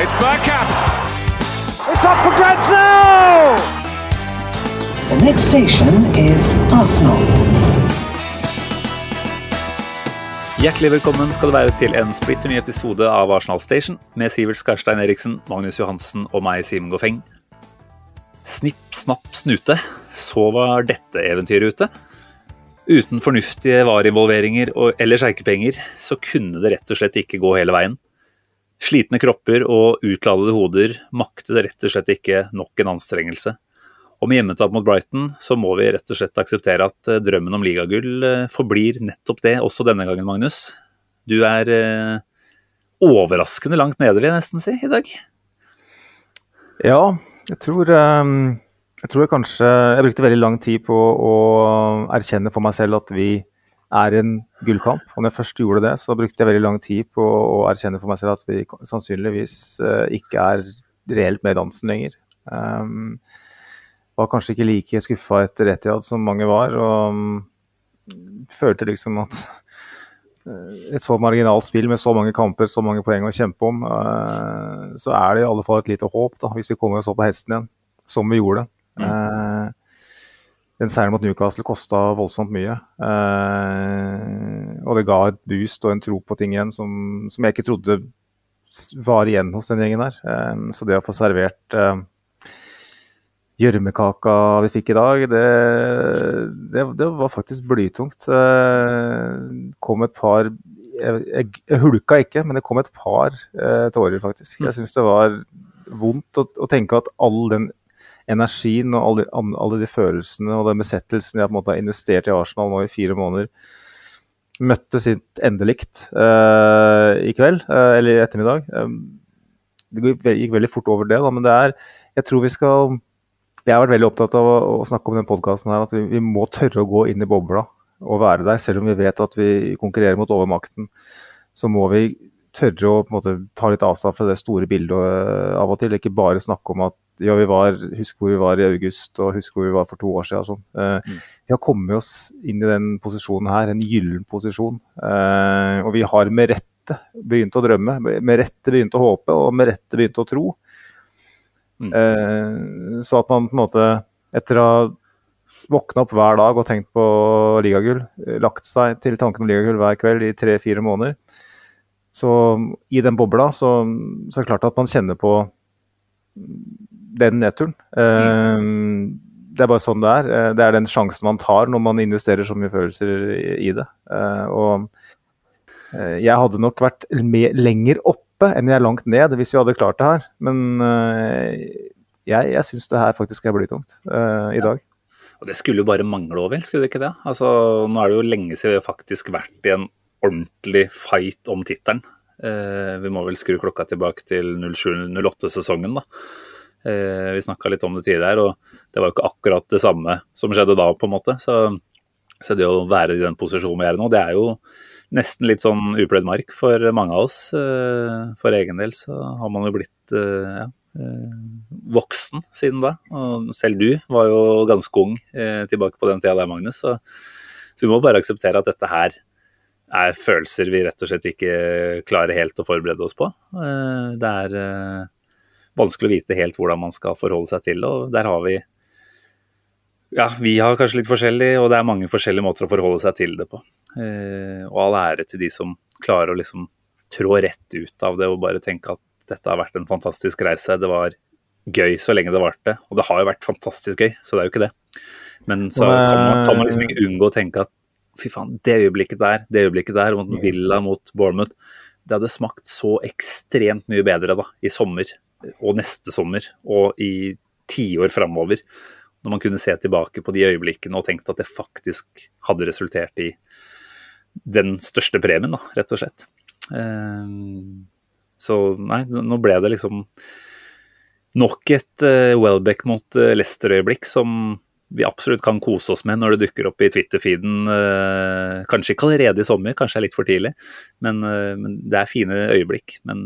It's Bergkamp. It's up for grabs now! The next station is Arsenal. Hjertelig velkommen skal det være til en splitter ny episode av Arsenal Station med Sivert Skarstein Eriksen, Magnus Johansen og meg, Simen Goffeng. Snipp, snapp, snute. Så var dette eventyret ute. Uten fornuftige var-involveringer eller sjeikepenger, så kunne det rett og slett ikke gå hele veien. Slitne kropper og utladede hoder maktet rett og slett ikke nok en anstrengelse. Og med hjemmetap mot Brighton så må vi rett og slett akseptere at eh, drømmen om ligagull eh, forblir nettopp det også denne gangen, Magnus. Du er eh, overraskende langt nede, vil jeg nesten si, i dag. Ja, jeg tror, um jeg tror jeg kanskje Jeg brukte veldig lang tid på å erkjenne for meg selv at vi er en gullkamp. Og når jeg først gjorde det, så brukte jeg veldig lang tid på å erkjenne for meg selv at vi sannsynligvis eh, ikke er reelt med i dansen lenger. Um, var kanskje ikke like skuffa etter Etiad som mange var, og um, følte liksom at eh, et så marginalt spill med så mange kamper, så mange poeng å kjempe om, eh, så er det i alle fall et lite håp, da, hvis vi kommer oss opp på hesten igjen, som vi gjorde. Eh, den seieren mot Newcastle kosta voldsomt mye. Eh, og det ga et boost og en tro på ting igjen som, som jeg ikke trodde var igjen hos den gjengen der. Eh, så det å få servert eh, gjørmekaka vi fikk i dag, det, det, det var faktisk blytungt. Eh, kom et par jeg, jeg, jeg hulka ikke, men det kom et par eh, tårer, faktisk. Jeg syns det var vondt å, å tenke at all den energien og alle, alle de følelsene og den besettelsen jeg på en måte har investert i Arsenal nå i fire måneder, møtte sitt endelikt uh, i kveld, uh, eller i ettermiddag. Eh, det gikk, veldig fort over det, da, men det er Jeg tror vi skal Jeg har vært veldig opptatt av å, å snakke om den podkasten her, at vi, vi må tørre å gå inn i bobla og være der, selv om vi vet at vi konkurrerer mot overmakten. Så må vi tørre å på en måte, ta litt avstand fra det store bildet av og til. Ikke bare snakke om at ja, vi var, husk hvor vi var i august og husk hvor vi var for to år siden. Og sånn. Eh, Vi har kommet oss inn i den posisjonen her, en gyllen posisjon. Eh, og vi har med rette begynt å drømme, med rette begynt å håpe og med rette begynt å tro. Mm. Eh, så at man på en måte, etter å ha våkna opp hver dag og tenkt på ligagull, eh, lagt seg til tanken om ligagull hver kveld i tre-fire måneder, så i den bobla så, så er det klart at man kjenner på den nedturen. Eh, Det er bare sånn det er. Eh, Det er den sjansen man tar når man investerer så mye følelser i det. Eh, Og jeg hadde nok vært lenger oppe enn jeg er langt ned hvis vi hadde klart det her. Men jeg, jeg syns det her faktisk er blytungt i dag. Og det skulle jo bare mangle òg, vel? Skulle det ikke det? Altså, nå er det jo lenge siden vi har faktisk vært i en ordentlig fight om tittelen. Eh, vi må vel skru klokka tilbake til 07-08-sesongen, da. Eh, vi snakka litt om det tidligere, og det var jo ikke akkurat det samme som skjedde da, på en måte. Så, så det å være i den posisjonen vi er i nå, det er jo nesten litt sånn upløyd mark for mange av oss. Eh, for egen del så har man jo blitt eh, ja, voksen siden da. Og selv du var jo ganske ung tilbake på den tida der, Magnus. Så, så vi må bare akseptere at dette her er følelser vi rett og slett ikke klarer helt å forberede oss på. Det er vanskelig å vite helt hvordan man skal forholde seg til og der har vi ja, vi har kanskje litt forskjellig, og det er mange forskjellige måter å forholde seg til det på. Eh, og all ære til de som klarer å liksom trå rett ut av det og bare tenke at dette har vært en fantastisk reise. Det var gøy så lenge det varte, og det har jo vært fantastisk gøy, så det er jo ikke det. Men så kan man, kan man liksom ikke unngå å tenke at fy faen, det øyeblikket der, det øyeblikket der mot Villa, mot Bournemouth, det hadde smakt så ekstremt mye bedre da, i sommer og neste sommer og i tiår framover. Når man kunne se tilbake på de øyeblikkene og tenkt at det faktisk hadde resultert i den største premien, da, rett og slett. Eh, Så nei, nå ble det liksom nok et uh, Welbeck mot uh, Leicester-øyeblikk som vi absolutt kan kose oss med når det dukker opp i Twitter-feeden. Kanskje ikke allerede i sommer, kanskje er litt for tidlig, men, men, det er fine øyeblikk. Men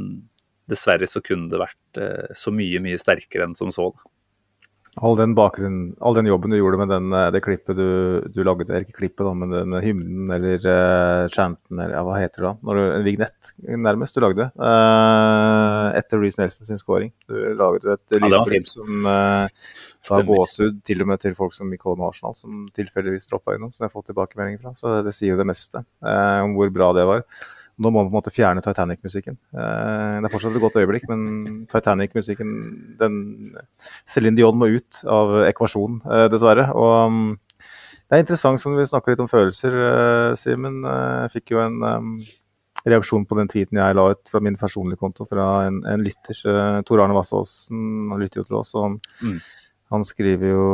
dessverre så kunne det vært uh, så mye, mye sterkere enn som så. All den, bakgrunnen, all den jobben du gjorde med den, det klippet du, du lagde, ikke klippet, da, men med hymnen eller uh, chanten, eller ja, hva heter det da? Når du, en vignett, nærmest, du lagde uh, etter Reece Nelson sin scoring. Du laget et lydklipp ja, som uh, ga gåsehud til og med til folk som Michael Arsenal, som tilfeldigvis droppa innom, som jeg har fått tilbakemeldinger fra. Så det sier jo det meste om hvor bra det var. Nå må man på en måte fjerne Titanic-musikken. Eh, det er fortsatt et godt øyeblikk, men Titanic-musikken den Céline Dion må ut av ekvasjonen, eh, dessverre. Og um, det er interessant som vi snakker litt om følelser, uh, Simen. Jeg fikk jo en reaksjon på den tweeten jeg la ut fra min personlige konto fra en, en lytter. Tor Arne Vassåsen han lytter jo til oss. og han, mm. han skriver jo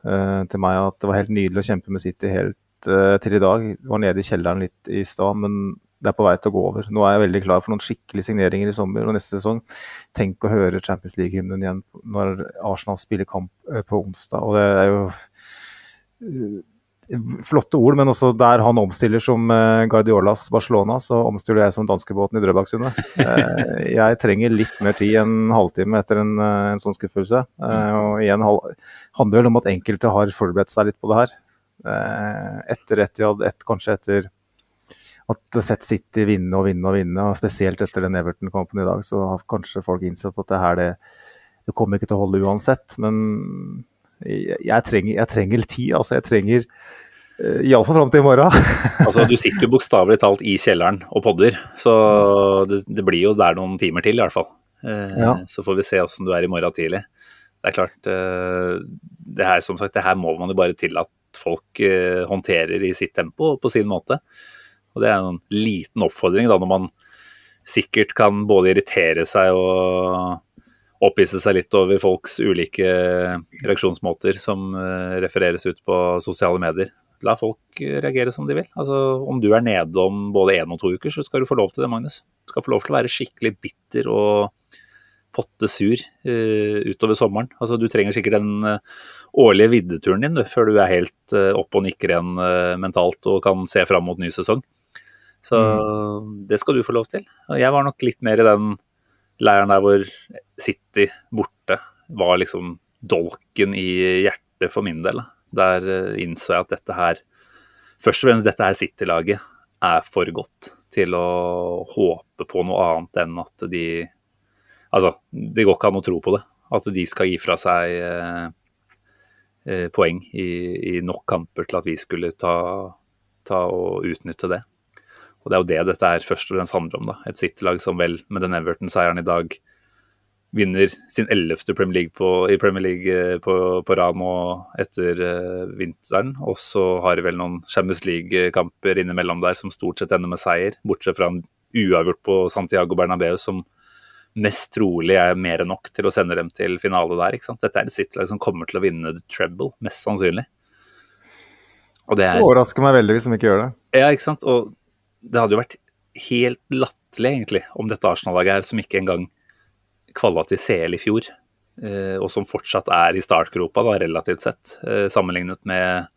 til meg at det var helt nydelig å kjempe med City helt til i dag. Var nede i kjelleren litt i stad, men det er på vei til å gå over. Nå er jeg veldig klar for noen skikkelige signeringer i sommer og neste sesong. Tenk å høre Champions League-hymnen igjen når Arsenal spiller kamp eh, på onsdag. og det er jo eh, flotte ord, men også der han omstiller som eh, Guardiolas Barcelona, så omstiller jeg som danskebåten i Drøbaksundet. Jeg trenger litt mer tid enn halvtime etter en, en sånn skuffelse. Og igjen handler vel om at enkelte har forberedt seg litt på det her. Etter Etiad, et, kanskje etter at sett City vinne og vinne og vinne, og spesielt etter den Everton-kampen i dag, så har kanskje folk innsett at det her det, det kommer ikke til å holde uansett. Men jeg, jeg, trenger, jeg trenger, tid. altså Jeg trenger uh, iallfall fram til i morgen. altså Du sitter jo bokstavelig talt i kjelleren og podder, så det, det, blir jo der noen timer til i hvert fall. Eh, ja. Så får vi se åssen du er i morgen tidlig. Det er klart, eh, det her som sagt, det her må man jo bare tillate folk håndterer i sitt tempo og på sin måte. Og det er en liten oppfordring da, når man sikkert kan både irritere seg og opphisse seg litt over folks ulike reaksjonsmåter som eh, refereres ut på sosiale medier. La folk reagere som de vil. Altså, Om du er nede om både én og to uker, så skal du få lov til det, Magnus. Du skal få lov til å være skikkelig bitter og potte sur uh, utover sommeren. Altså, du trenger sikkert den uh, årlige viddeturen din du, før du er helt uh, opp og nikker igjen mentalt og kan se fram mot ny sesong. Så mm. det skal du få lov til. Og jeg var nok litt mer i den leiren der hvor City borte var liksom dolken i hjertet for min del. Der eh, innså jeg at dette her, først og fremst dette her City-laget, er for godt til å håpe på noe annet enn at de Altså, det går ikke an å tro på det. At de skal gi fra seg eh, eh poeng i, i, nok kamper til at vi skulle ta, ta og utnytte det. Og Det er jo det dette er først og fremst handler om. da. Et City-lag som vel med den Everton-seieren i dag vinner sin ellevte Premier League på, i Premier League eh, på, på rad nå etter uh, vinteren. Og så har de vel noen Champions League-kamper innimellom der som stort sett ender med seier. Bortsett fra en uavgjort på Santiago Bernabeu som mest trolig er mer enn nok til å sende dem til finale der. ikke sant? Dette er et City-lag som kommer til å vinne the treble, mest sannsynlig. Og det er... overrasker meg veldig hvis de ikke gjør det. Ja, ikke sant. Og det hadde jo vært helt latterlig, egentlig, om dette Arsenal-laget her, som ikke engang kvala til CL i fjor, eh, og som fortsatt er i startgropa, da, relativt sett, eh, sammenlignet med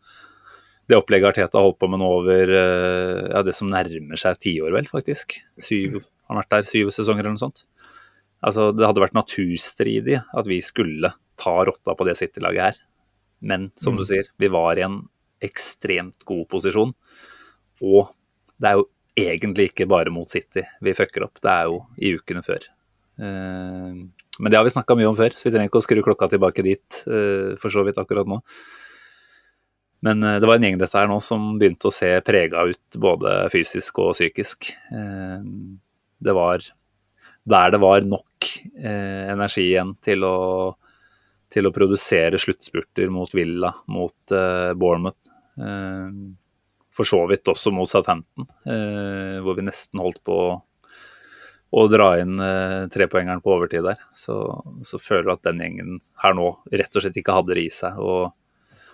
det opplegget Arteta har holdt på med nå over eh, ja, det som nærmer seg tiår, vel, faktisk. Syv, har vært der syv sesonger eller noe sånt. Altså, Det hadde vært naturstridig at vi skulle ta rotta på det City-laget her. Men som mm. du sier, vi var i en ekstremt god posisjon. Og det er jo egentlig ikke bare mot City vi fucker opp, det er jo i ukene før. Eh, men det har vi snakka mye om før, så vi trenger ikke å skru klokka tilbake dit eh, for så vidt akkurat nå. Men eh, det var en gjeng dette her nå som begynte å se prega ut både fysisk og psykisk. Det var der det var nok energi igjen til å, til å produsere sluttspurter mot Villa, mot Bournemouth for så vidt også mot Southampton, eh, hvor vi nesten holdt på å dra inn eh, trepoengeren på overtid der. Så, så føler du at den gjengen her nå rett og slett ikke hadde det i seg å,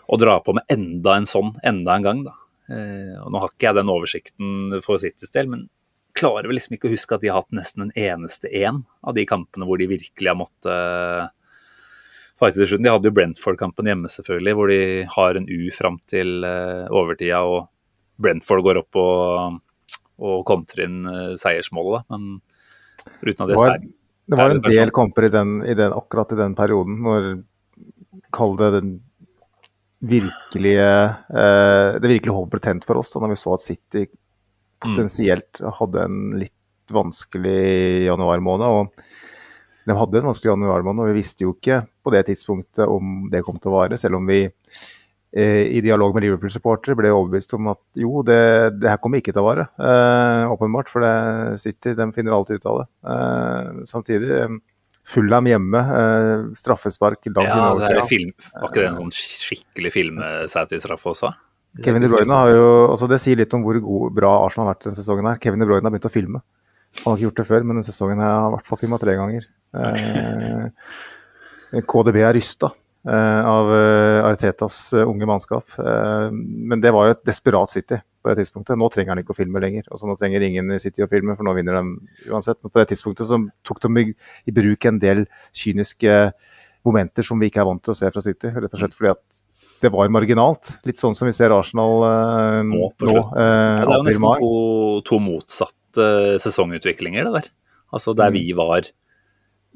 å dra på med enda en sånn enda en gang. da. Eh, og Nå har ikke jeg den oversikten for Citys del, men klarer vel liksom ikke å huske at de har hatt nesten en eneste én av de kampene hvor de virkelig har måttet slutten. De hadde jo Brentford-kampen hjemme, selvfølgelig, hvor de har en U fram til uh, overtida, og Brentford går opp og, og kontrer inn seiersmålet, seiersmålet. Men foruten av det, Det var, det var en del kamper i den, i den, akkurat i den perioden, når Kall det den virkelige eh, Det virkelige håpet ble tent for oss, da når vi så at City potensielt hadde en litt vanskelig januarmåned. og De hadde en vanskelig januarmåned, og vi visste jo ikke på det tidspunktet om det kom til å vare, selv om vi eh, i dialog med Liverpool-supportere ble overbevist om at jo, det, det her kommer ikke til å vare. Eh, åpenbart, for det City de finner alltid ut av det. Eh, samtidig, eh, Fulham hjemme, eh, straffespark langt Ja, inn det er film, Var ikke det en sånn skikkelig filmsauti-straffe også? Kevin De Bruyne har jo, altså Det sier litt om hvor god, bra Arsenal har vært denne sesongen. her. Kevin De Bruyne har begynt å filme. Han har ikke gjort det før, men denne sesongen her har han i hvert fall filma tre ganger. Eh, KDB er rysta eh, av Aritetas Artetas eh, unge mannskap. Eh, men det var jo et desperat City på det tidspunktet. Nå trenger han ikke å filme lenger. Altså Nå trenger ingen i City å filme, for nå vinner de uansett. Men på det tidspunktet så tok de i, i bruk en del kyniske momenter som vi ikke er vant til å se fra City. Rett og slett fordi at det var marginalt. Litt sånn som vi ser Arsenal eh, Nå nå. eh, Ja, det er jo nesten to, to motsatte sesongutviklinger, det der. Altså der vi var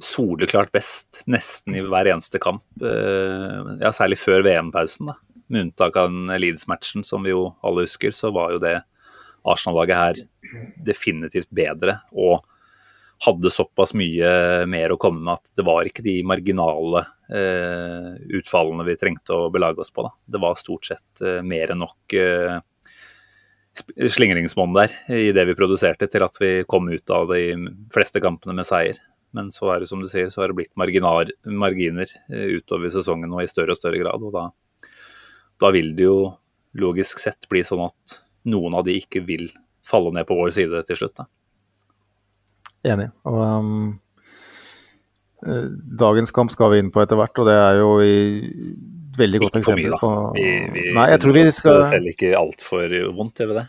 soleklart best nesten i hver eneste kamp. eh, Ja, særlig før VM-pausen, da. Med unntak av den Leeds-matchen som vi jo alle husker, så var jo det Arsenal-laget her definitivt bedre. Og hadde såpass mye mer å komme med at det var ikke de marginale eh, utfallene vi trengte å belage oss på. Da. Det var stort sett eh, mer enn nok eh, slingringsmonn der i det vi produserte, til at vi kom ut av de fleste kampene med seier. Men så er det som du sier, så har det blitt marginar, marginer eh, utover sesongen og i større og større grad. Og da, da vil det jo logisk sett bli sånn at noen av de ikke vil falle ned på vår side til slutt. Da. Enig. Og, um, eh, dagens kamp skal vi inn på etter hvert, og det er jo i veldig godt Ikke for mye, på Vi, vi Nei, jeg tror vi skal selv ikke altfor vondt, gjør vi det?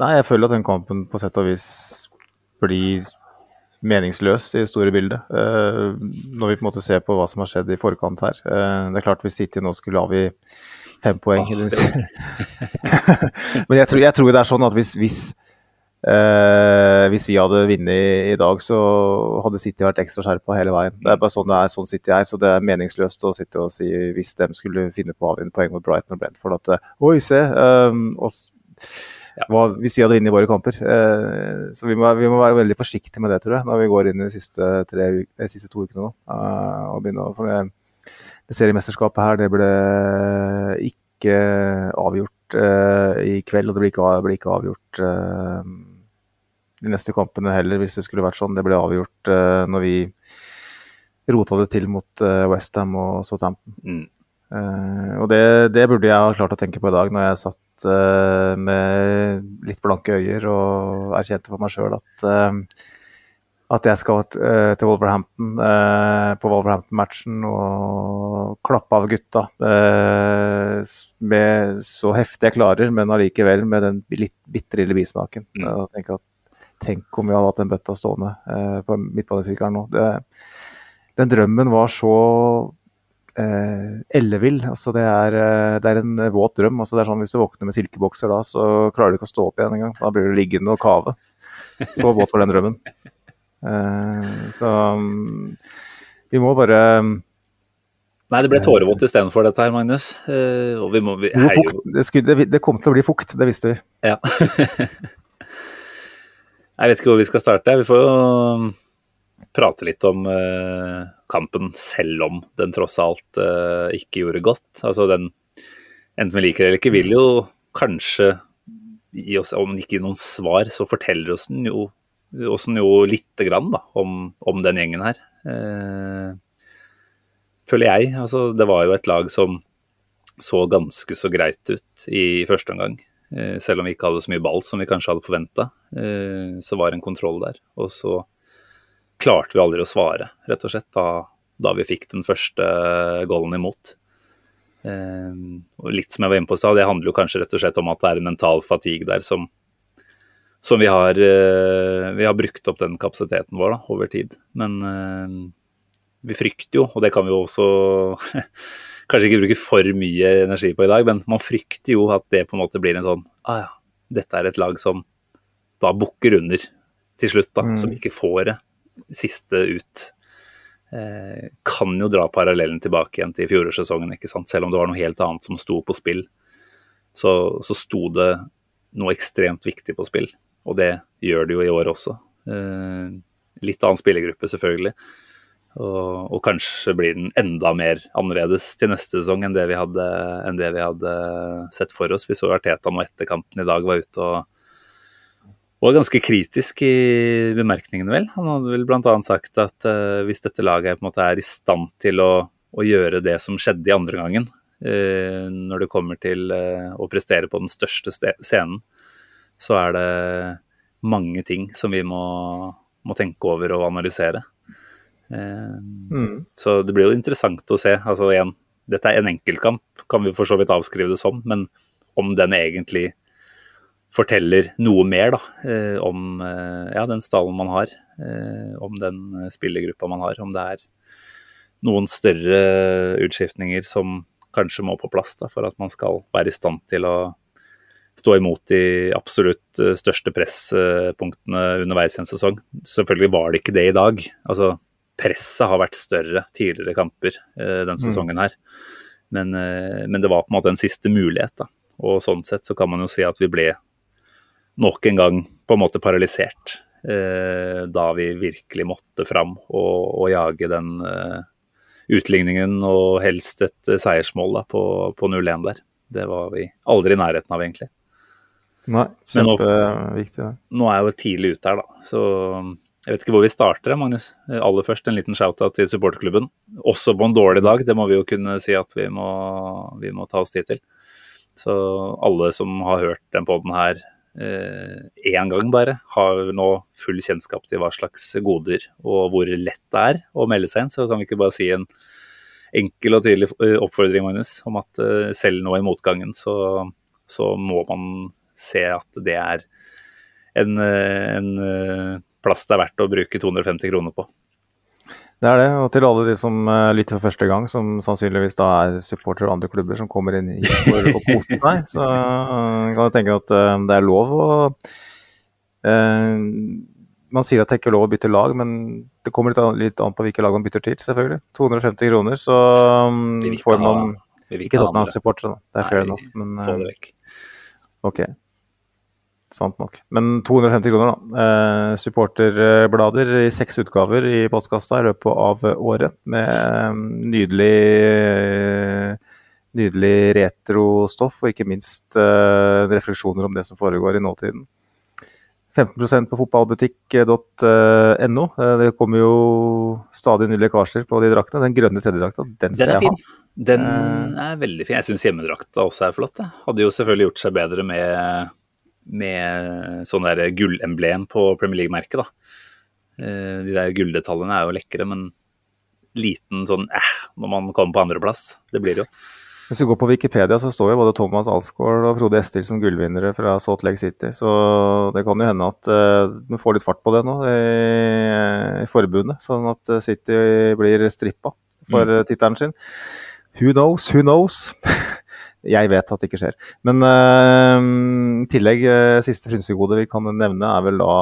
Nei, jeg føler at den kampen på sett og vis blir meningsløs i det store bildet. Eh, når vi på en måte ser på hva som har skjedd i forkant her. Eh, det er klart hvis City nå skulle avgi fem poeng Ah, Men jeg tror, jeg tror det er sånn at hvis, hvis, eh, hvis vi hadde vunnet i dag, så hadde City vært ekstra skjerpa hele veien. Det er bare sånn det er, sånn City er. Så det er meningsløst å sitte og si hvis de skulle finne på å en poeng mot Brighton og Brentford at eh, Oi, se. Um, og hva, vi hadde vunnet våre kamper. Eh, så vi må, vi må være veldig forsiktige med det, tror jeg, når vi går inn i de siste, tre, de siste to ukene nå. Eh, og begynner å, det, det seriemesterskapet her, det ble ikke avgjort eh, i kveld, og det ble ikke, ble ikke avgjort de neste kampene heller, hvis det skulle vært sånn. Det ble avgjort når vi rota det til mot Westham og Southampton. Mm. Eh, og det, det burde jeg ha klart å tenke på i dag, når jeg satt uh, med litt blanke øyer og erkjente for meg sjøl at, uh, at jeg skal til Wolverhampton på Wolverhampton-matchen og klappe av gutta med så heftig jeg klarer, men allikevel med den litt bitte lille bismaken. Mm. Og tenke at, tenk om vi hadde hatt den bøtta stående på midtbanesirkelen nå. Det, den drømmen var så eh, ellevill. Altså det, er, eh, det er en eh, våt drøm. Altså det er sånn Hvis du våkner med silkebokser da, så klarer du ikke å stå opp igjen engang. Da blir du liggende og kave. Så våt var den drømmen. Eh, så mm, vi må bare Nei, det ble tårevått istedenfor dette her, Magnus. Eh, og vi må, vi, Det, skulle, det, det kom til å bli fukt, det visste vi. Ja. Jeg vet ikke hvor vi skal starte. Vi får jo prate litt om eh, kampen, selv om den tross alt eh, ikke gjorde godt. Altså den, enten vi liker det eller ikke, vil jo kanskje gi oss, om ikke gi noen svar, så forteller oss den jo, oss den jo lite grann da, om, om den gjengen her. Eh, føler jeg. Altså, det var jo et lag som så ganske så greit ut i første omgang. Eh, selv om vi ikke hadde så mye ball som vi kanskje hadde forventa, så var det en kontroll der. Og så klarte vi aldri å svare, rett og slett, da, da vi fikk den første goalen imot. Og litt som jeg var inne på i stad, det handler jo kanskje rett og slett om at det er en mental fatigue der som som vi har, eh, vi har brukt opp den kapasiteten vår da, over tid. Men eh, vi frykter jo, og det kan vi jo også kanskje ikke bruke for mye energi på i dag, men man frykter jo at det på en måte blir en sånn ah ja, dette er et lag som da bukker under til slutt, da, Mm. som ikke får det siste ut. Eh, kan jo dra parallellen tilbake igjen til fjorårssesongen, ikke sant? selv om det var noe helt annet som sto på spill. Så, så sto det noe ekstremt viktig på spill, og det gjør det jo i år også. Eh, litt annen spillergruppe, selvfølgelig. Og, og kanskje blir den enda mer annerledes til neste sesong enn det vi hadde, det vi hadde sett for oss. Vi så Arteta nå etter kampen i dag var ute og var ganske kritisk i bemerkningene, vel. Han hadde vel bl.a. sagt at uh, hvis dette laget er i stand til å, å gjøre det som skjedde i andre gangen, uh, når det kommer til uh, å prestere på den største scenen, så er det mange ting som vi må, må tenke over og analysere. Mm. så det blir jo interessant å se. Altså igjen, dette er en enkeltkamp, kan vi for så vidt avskrive det som, men om den egentlig forteller noe mer da, eh, om eh, ja, den stallen man har, eh, om den spillergruppa man har, om det er noen større utskiftninger som kanskje må på plass da, for at man skal være i stand til å stå imot de absolutt største presspunktene underveis i en sesong. Selvfølgelig var det ikke det i dag. Altså, presset har vært større tidligere kamper eh, den sesongen her. Men, eh, men det var på en måte en siste mulighet. da. Og sånn sett så kan man jo si at vi ble nok en gang på en måte paralysert. Eh, da vi virkelig måtte fram og, og jage den eh, utligningen og helst et eh, seiersmål da, på, på 0-1 der. Det var vi aldri i nærheten av, egentlig. Nei, kjempeviktig. nå-. Nå er jeg jo tidlig ute her, da. Så jeg vet ikke hvor vi starter, Magnus. Aller først en liten shout-out til supporterklubben. Også på en dårlig dag, det må vi jo kunne si at vi må, vi må ta oss tid til. Så alle som har hørt den poden her én gang bare, har nå full kjennskap til hva slags goder og hvor lett det er å melde seg inn. Så kan vi ikke bare si en enkel og tydelig eh, oppfordring, Magnus, om at eh, selv nå i motgangen så, så må man se at det er en, eh, en eh, plass det er verdt å bruke 250 kroner på. Det er det. Og til alle de som eh, lytter for første gang, som sannsynligvis da er supportere av andre klubber som kommer inn hit for å kose seg, så eh, kan jeg tenke at eh, det er lov å eh, Man sier at det ikke er lov å bytte lag, men det kommer litt an, litt an på hvilke lag man bytter til, selvfølgelig. 250 kroner, så får man ha, Ikke. Tottenham-supportere, da. Det er fair enough. Men, Få det vekk. Ok. Sant nok. Men 250 kroner, da. Eh, supporterblader i seks utgaver i postkassa i løpet av året. Med eh, nydelig, eh, nydelig retrostoff, og ikke minst eh, refleksjoner om det som foregår i nåtiden. 15% på fotballbutikk.no. Eh, det kommer jo stadig nye lekkasjer på de draktene. Den grønne tredjedrakta, den skal den jeg ha. Den Eh. er veldig fin. Jeg syns hjemmedrakta også er flott. Jeg. Hadde jo selvfølgelig gjort seg bedre med, med sånn der gullemblem på Premier League-merket, da. Eh, De der gulldetaljene er jo lekre, men liten sånn eh, når man kommer på andreplass. Det blir det jo. Hvis du går på Wikipedia, så står jo både Thomas Alsgaard og Frode Estil som gullvinnere fra Salt Lake City. Så det kan jo hende at uh, du får litt fart på det nå i, i forbundet. Sånn at eh, City blir strippa for mm. tittelen sin. Who knows, who knows? Jeg vet at det ikke skjer. Men uh, i tillegg, uh, siste frynsegode vi kan nevne, er vel da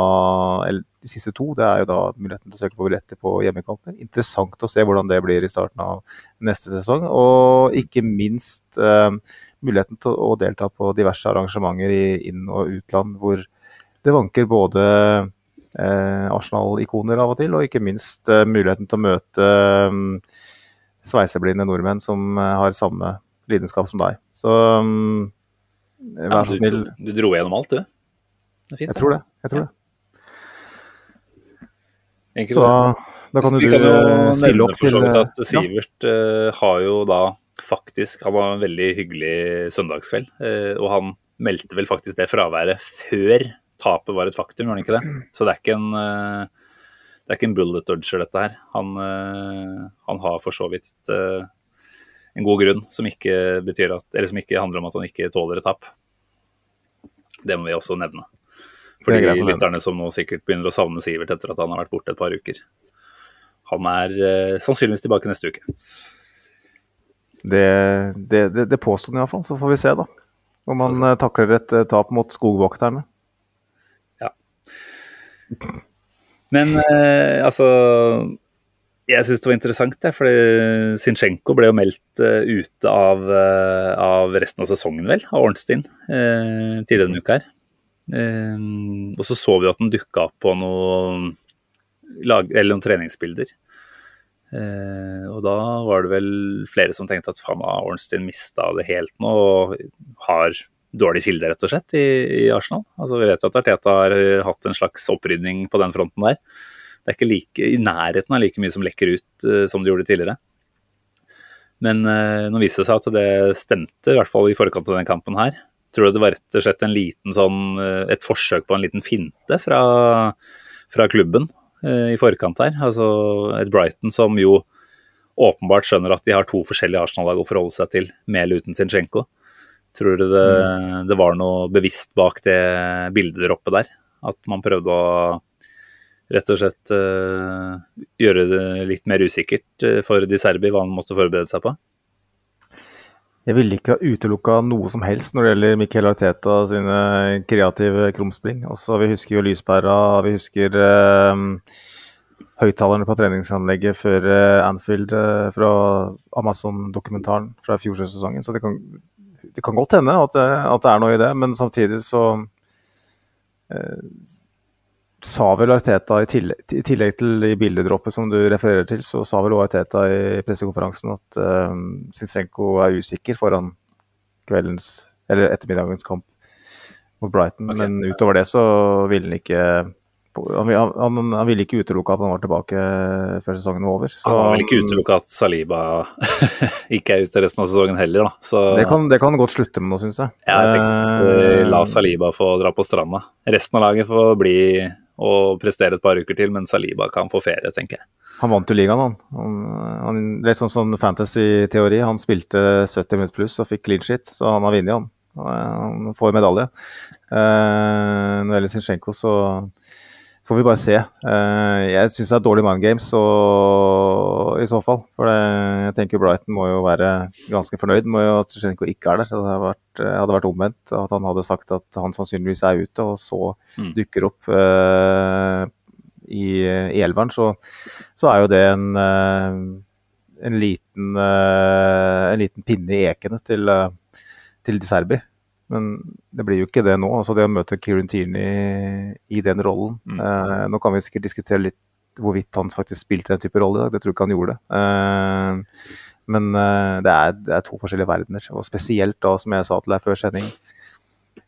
eller, de siste to. Det er jo da muligheten til å søke på billetter på hjemmekamper. Interessant å se hvordan det blir i starten av neste sesong. Og ikke minst uh, muligheten til å delta på diverse arrangementer i inn- og utland hvor det vanker både Arsenal-ikoner av og til, og ikke minst muligheten til å møte sveiseblinde nordmenn som har samme lidenskap som deg. Så um, vær så snill. Du, du, dro gjennom alt, du. Det er fint, jeg tror det. Jeg tror ja. det. Så da, da kan du kan jo stille opp til så vidt at ja. Sivert eh, har jo da faktisk Han var en veldig hyggelig søndagskveld, uh, og han meldte vel faktisk det fraværet før tapet var et faktum, gjorde han ikke det? Så det er ikke en uh, det er ikke en bullet dodger, dette her. Han, eh, han har for så vidt eh, en god grunn som ikke, at, eller som ikke handler om at han ikke tåler et tap. Det må vi også nevne. For de lytterne som nå sikkert begynner å savne Sivert etter at han har vært borte et par uker. Han er eh, sannsynligvis tilbake neste uke. Det, det, det, det påstår han iallfall, så får vi se, da. Om han altså. takler et eh, tap mot skogvokterne. Men eh, altså Jeg syns det var interessant, det, fordi Zinchenko ble jo meldt eh, ute av, eh, av resten av sesongen, vel, av Ornstein eh, tidligere denne uka her. Eh, og så så vi at den dukka opp på noen, lag, noen treningsbilder. Eh, og da var det vel flere som tenkte at faen, har Ornstein mista det helt nå og har dårlig kilde, rett og slett, i, i Arsenal. Altså, vi vet jo at Arteta har hatt en slags opprydning på den fronten der. Det er ikke like, i nærheten av like mye som lekker ut eh, som det gjorde tidligere. Men eh, nå viste det seg at det stemte, i hvert fall i forkant av denne kampen her. Tror du det var rett og slett en liten sånn, eh, et forsøk på en liten finte fra, fra klubben i forkant her? Altså et Brighton som jo åpenbart skjønner at de har to forskjellige Arsenal-lag å forholde seg til, med eller uten Zinchenko. Tror du det, det var noe bevisst bak det bildedroppet der? At man prøvde å rett og slett uh, gjøre det litt mer usikkert eh, for de serbi hva han måtte forberede seg på? Jeg ville ikke ha utelukka noe som helst når det gjelder Miquel Arteta sine kreative krumspring. Altså, vi husker jo lyspæra, vi husker eh, høyttalerne på treningsanlegget før eh, Anfield fra Amazon-dokumentaren fra fjorårssesongen. Så det kan, det kan godt hende at, at det er noe i det, men samtidig så sa vel Arteta, i tillegg, i tillegg til i bildedroppet som du refererer til, så sa vel Arteta i pressekonferansen at uh, Sinsenko er usikker foran kveldens, eller ettermiddagens kamp mot Brighton. Okay. Men utover det så ville han ikke han, han, han ville ikke utelukke at han var tilbake før sesongen var over. Så, Han ville ikke utelukke at Saliba ikke er ute resten av sesongen heller, da. Så det kan, det kan godt slutte med nå, syns jeg. ja, jeg tenkte Eh, la Saliba få dra på stranda. Resten av laget får bli og prestere et par uker til, men Saliba kan få ferie, tenker jeg. Han vant jo ligaen, han. han, han det er sånn sånn fantasy-teori. Han spilte 70 minutter pluss og fikk clean shit, så han har vunnet, han. Han får medalje. Eh, når det gjelder Zinchenko, så får vi bare se. Eh, jeg syns det er dårlig mind games og, i så fall. For det, jeg tenker Brighton må jo være ganske fornøyd med at Zjenko ikke er der. Det hadde vært, hadde vært omvendt. At han hadde sagt at han sannsynligvis er ute, og så Mm. dukker opp uh, i, i elveren. Så, så er jo det en, eh, en, liten, eh, en liten pinne i ekene til, eh, til De Serbi. Men det blir jo ikke det nå. altså Det å møte Kieran Tierney i den rollen Mm. eh, Nå kan vi sikkert diskutere litt hvorvidt han faktisk spilte den type rolle i dag. Det tror jeg ikke han gjorde. Eh, men eh, det, er, det er to forskjellige verdener. Og spesielt da, som jeg sa til deg før sending,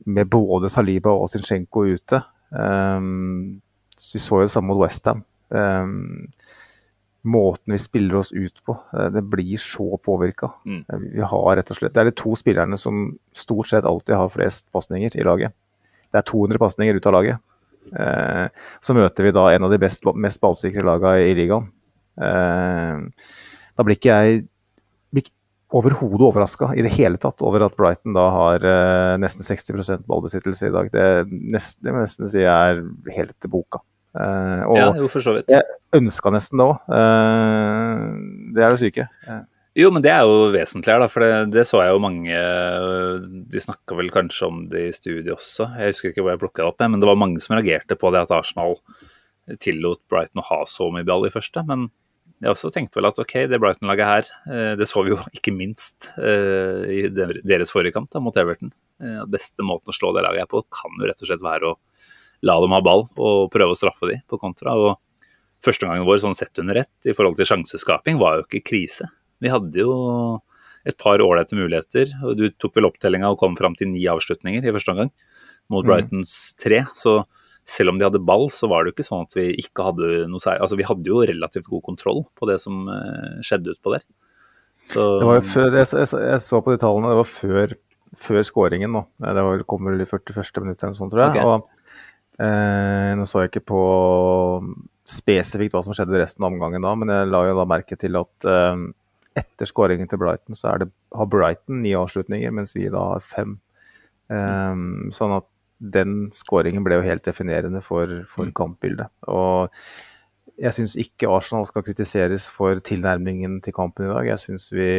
med både Saliba og Zinchenko ute. Eh, så vi så jo det samme mot Westham. Um, måten vi spiller oss ut på, eh, det blir så påvirka. Mm. Eh, Vi har rett og slett, Det er de to spillerne som stort sett alltid har flest pasninger i laget. Det er 200 pasninger ut av laget. Eh, så møter vi da en av de best, mest ballsikre lagene i ligaen. Eh, da blir ikke jeg overhodet overraska i det hele tatt over at Brighton da har eh, nesten 60 ballbesittelse i dag. Det, nest, det må jeg nesten si er helt til boka. Eh, og Ja, jo, for så vidt. jeg ønska nesten det òg. Uh, det er det syke. Uh. Jo, men det er jo vesentlig her, da. For det, det så jeg jo mange De snakka vel kanskje om det i studiet også. Jeg husker ikke hvor jeg plukka det opp, men det var mange som reagerte på det at Arsenal tillot Brighton å ha så mye ball i første. Men jeg også tenkte vel at ok, det Brighton-laget her, eh, det så vi jo ikke minst eh, i deres forrige kamp da, mot Everton. Eh, Beste måten å slå det laget her på kan jo rett og slett være å la dem ha ball og prøve å straffe dem på kontra. og Førsteomgangen vår sånn sett under ett i forhold til sjanseskaping var jo ikke krise. Vi hadde jo et par ålreite muligheter. og Du tok vel opptellinga og kom fram til ni avslutninger i første omgang mot Mm. Brightons tre. Så selv om de hadde ball, så var det jo ikke sånn at vi ikke hadde noe særlig Altså vi hadde jo relativt god kontroll på det som eh, skjedde utpå der. Så Det var jo før, jeg, jeg, jeg så på de tallene, det var før, før skåringen nå. Det var, kom vel i 41. minutt eller noe sånt, tror jeg. Okay. Og, eh, nå så jeg ikke på spesifikt hva som skjedde resten av omgangen da, men jeg la jo da merke til at eh, etter skåringen til Brighton, så er det, har Brighton ni avslutninger, mens vi da har fem. Eh, sånn at den skåringen ble jo helt definerende for, for Mm. kampbildet. Og jeg syns ikke Arsenal skal kritiseres for tilnærmingen til kampen i dag. Jeg syns vi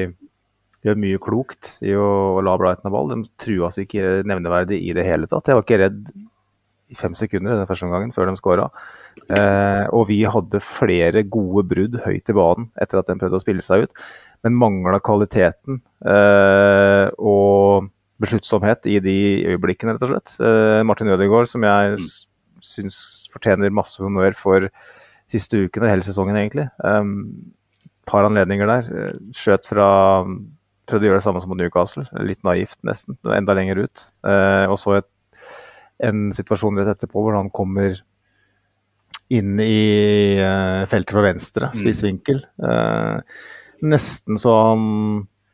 gjør mye klokt i å la Brighton ha ball. De trua oss ikke nevneverdig i det hele tatt. Jeg var ikke redd i fem sekunder den første omgangen før de skåra. Eh, og vi hadde flere gode brudd høyt i banen etter at de prøvde å spille seg ut, men mangla kvaliteten eh, og besluttsomhet i de øyeblikkene, rett og slett. Eh, Martin Ødegaard, som jeg s- syns fortjener masse honnør for siste ukene, hele sesongen egentlig. Um, par anledninger der. Skjøt fra Prøvde å gjøre det samme som mot Newcastle. Litt naivt, nesten. Enda lenger ut. Eh, og så et, en situasjon rett etterpå hvor han kommer inn i eh, feltet fra venstre, spiss vinkel. Eh, nesten så han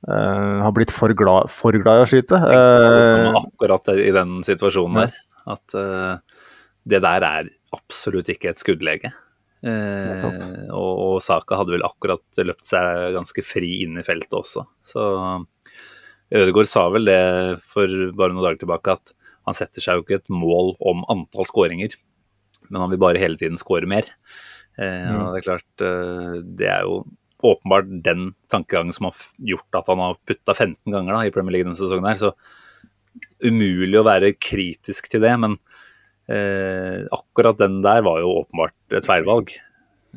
eh, har blitt for glad, for glad i å skyte. Tenk, akkurat i den situasjonen der. At det der er absolutt ikke et skuddlege. Eh, og, og Saka hadde vel akkurat løpt seg ganske fri inn i feltet også. Så Ødegaard sa vel det for bare noen dager tilbake, at han setter seg jo ikke et mål om antall skåringer, men han vil bare hele tiden skåre mer. Eh, og det er klart, eh, det er jo åpenbart den tankegangen som har gjort at han har putta 15 ganger da, i Premier League denne sesongen. her, så umulig å være kritisk til det, men eh, akkurat den der var jo åpenbart et feilvalg.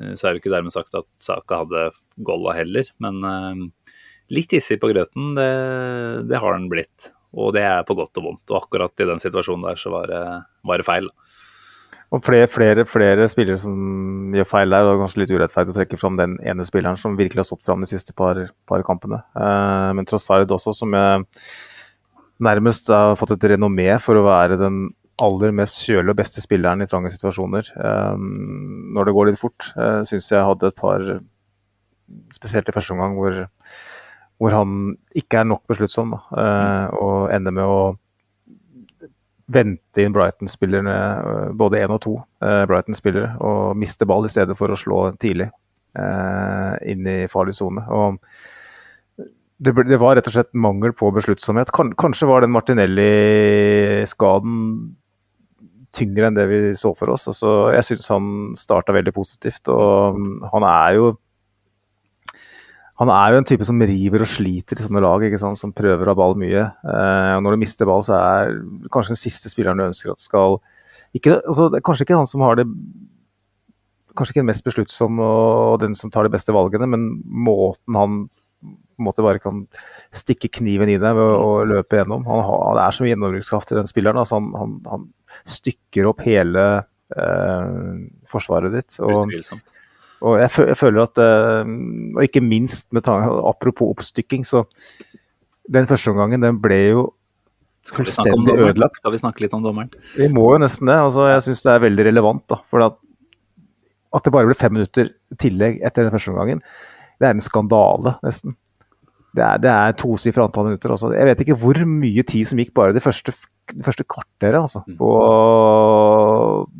Eh, så er det ikke dermed sagt at Saka hadde golla heller, men eh, litt hissig på grøten, det, det har han blitt. Og det er på godt og vondt. Og akkurat i den situasjonen der så var det, var det feil. Og flere, flere, flere spillere som gjør feil der, det er kanskje litt urettferdig å trekke fram den ene spilleren som virkelig har stått fram de siste par, par kampene. Eh, men Trossard også, som jeg nærmest har fått et renommé for å være den aller mest kjølige og beste spilleren i trange situasjoner. Eh, når det går litt fort, uh, syns jeg hadde et par, spesielt i første omgang, hvor, hvor han ikke er nok besluttsom, da, eh, og ender med å vente inn Brighton-spillerne, øh, både én og to øh, Brighton-spillere, og miste ball i stedet for å slå tidlig øh, inn i farlig sone. Det, det var rett og slett mangel på besluttsomhet. Kan, kanskje var den Martinelli-skaden tyngre enn det vi så for oss. Altså, jeg syns han starta veldig positivt, og mm, han er jo han er jo en type som river og sliter i sånne lag, ikke sant? som prøver å ha ball mye. Eh, og når du mister ball, så er kanskje den siste spilleren du ønsker at skal ikke, altså, Det er kanskje ikke han som har det Kanskje ikke den mest besluttsomme og den som tar de beste valgene, men måten han på en måte bare kan stikke kniven i deg ved å, løpe gjennom. Han, har, det er så mye gjennombruddskraft i den spilleren. Altså han, han, han stykker opp hele eh, forsvaret ditt. Og, Utvilsomt. Og jeg, jeg føler at eh, Og ikke minst med Apropos oppstykking, så den første omgangen den ble jo fullstendig ødelagt. Skal vi snakke litt om dommeren? Vi må jo nesten det. altså Jeg syns det er veldig relevant. da, for at, at det bare ble fem minutter tillegg etter den første omgangen, det er en skandale, nesten. Det er, det er tosifra antall minutter. altså. Jeg vet ikke hvor mye tid som gikk bare de første, det første kvarteret. altså, På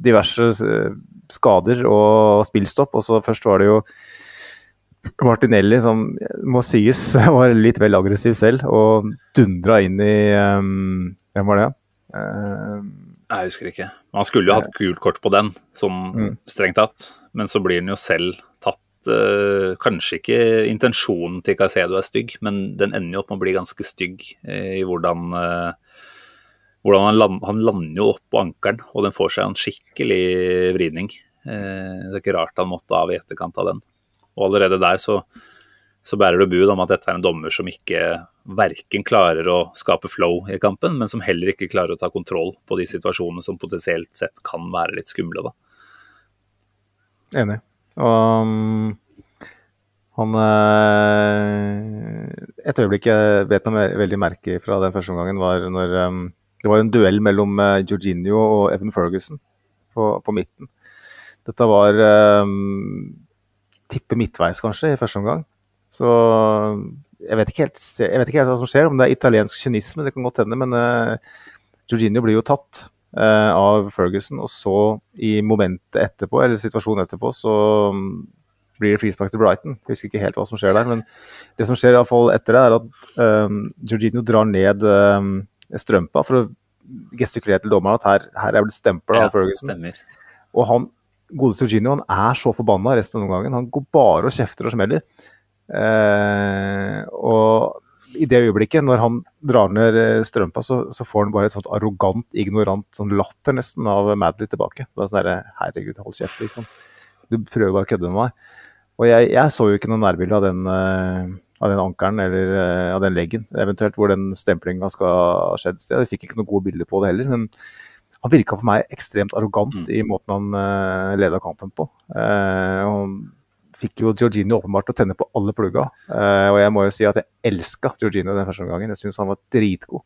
diverse eh, skader og spillstopp. og så Først var det jo Martinelli, som må sies var litt vel aggressiv selv, og dundra inn i um, Hvem var det? Uh, Jeg husker ikke. Han skulle jo hatt gult kort på den, sånn Mm. strengt tatt. Men så blir han jo selv tatt Uh, Kanskje ikke intensjonen til Caicedo er stygg, men den ender jo opp med å bli ganske stygg uh, i hvordan eh, hvordan han, land, han lander jo opp på ankelen, og den får seg en skikkelig vridning. Eh, det er ikke rart han måtte av i etterkant av den. Og allerede der så, så bærer det bud om at dette er en dommer som ikke verken klarer å skape flow i kampen, men som heller ikke klarer å ta kontroll på de situasjonene som potensielt sett kan være litt skumle. da. Enig. Um, han eh, Et øyeblikk jeg vet meg veldig merke fra den første omgangen, var når um, det var en duell mellom uh, Jorginho og Evan Ferguson på, på midten. Dette var um, tippe midtveis, kanskje, i første omgang. Så jeg vet ikke helt, jeg vet ikke helt hva som skjer, om det er italiensk kynisme, det kan godt hende. Men uh, Jorginho blir jo tatt uh, av Ferguson, og så i momentet etterpå, eller situasjonen etterpå, så um, blir det frispark til Brighton. Jeg husker ikke helt hva som skjer der, men det som skjer i hvert fall etter det, er at um, Jorginho drar ned um, strømpa for å gestikulere til dommeren at her, her er blitt stempla av Ferguson. stemmer. Og han, godeste Jorginho han er så forbanna resten av omgangen. Han går bare og kjefter og smeller. Eh, og i det øyeblikket, når han drar ned eh, strømpa, så, så får han bare et sånt arrogant, ignorant sånn latter nesten av Madley tilbake. Det var sånn derre Herregud, hold kjeft, liksom. Du prøver bare å kødde med meg. Og jeg, jeg så jo ikke noe nærbilde av den, eh, av den ankelen eller uh, av den leggen, eventuelt hvor den stemplinga skal ha skjedd. Jeg fikk ikke noe gode bilder på det heller. men han virka for meg ekstremt arrogant Mm. i måten han uh, leda kampen på. Uh, han fikk jo Georgino åpenbart å tenne på alle plugga. Uh, og jeg må jo si at jeg elska Georgino den første omgangen. Jeg syns han var dritgod.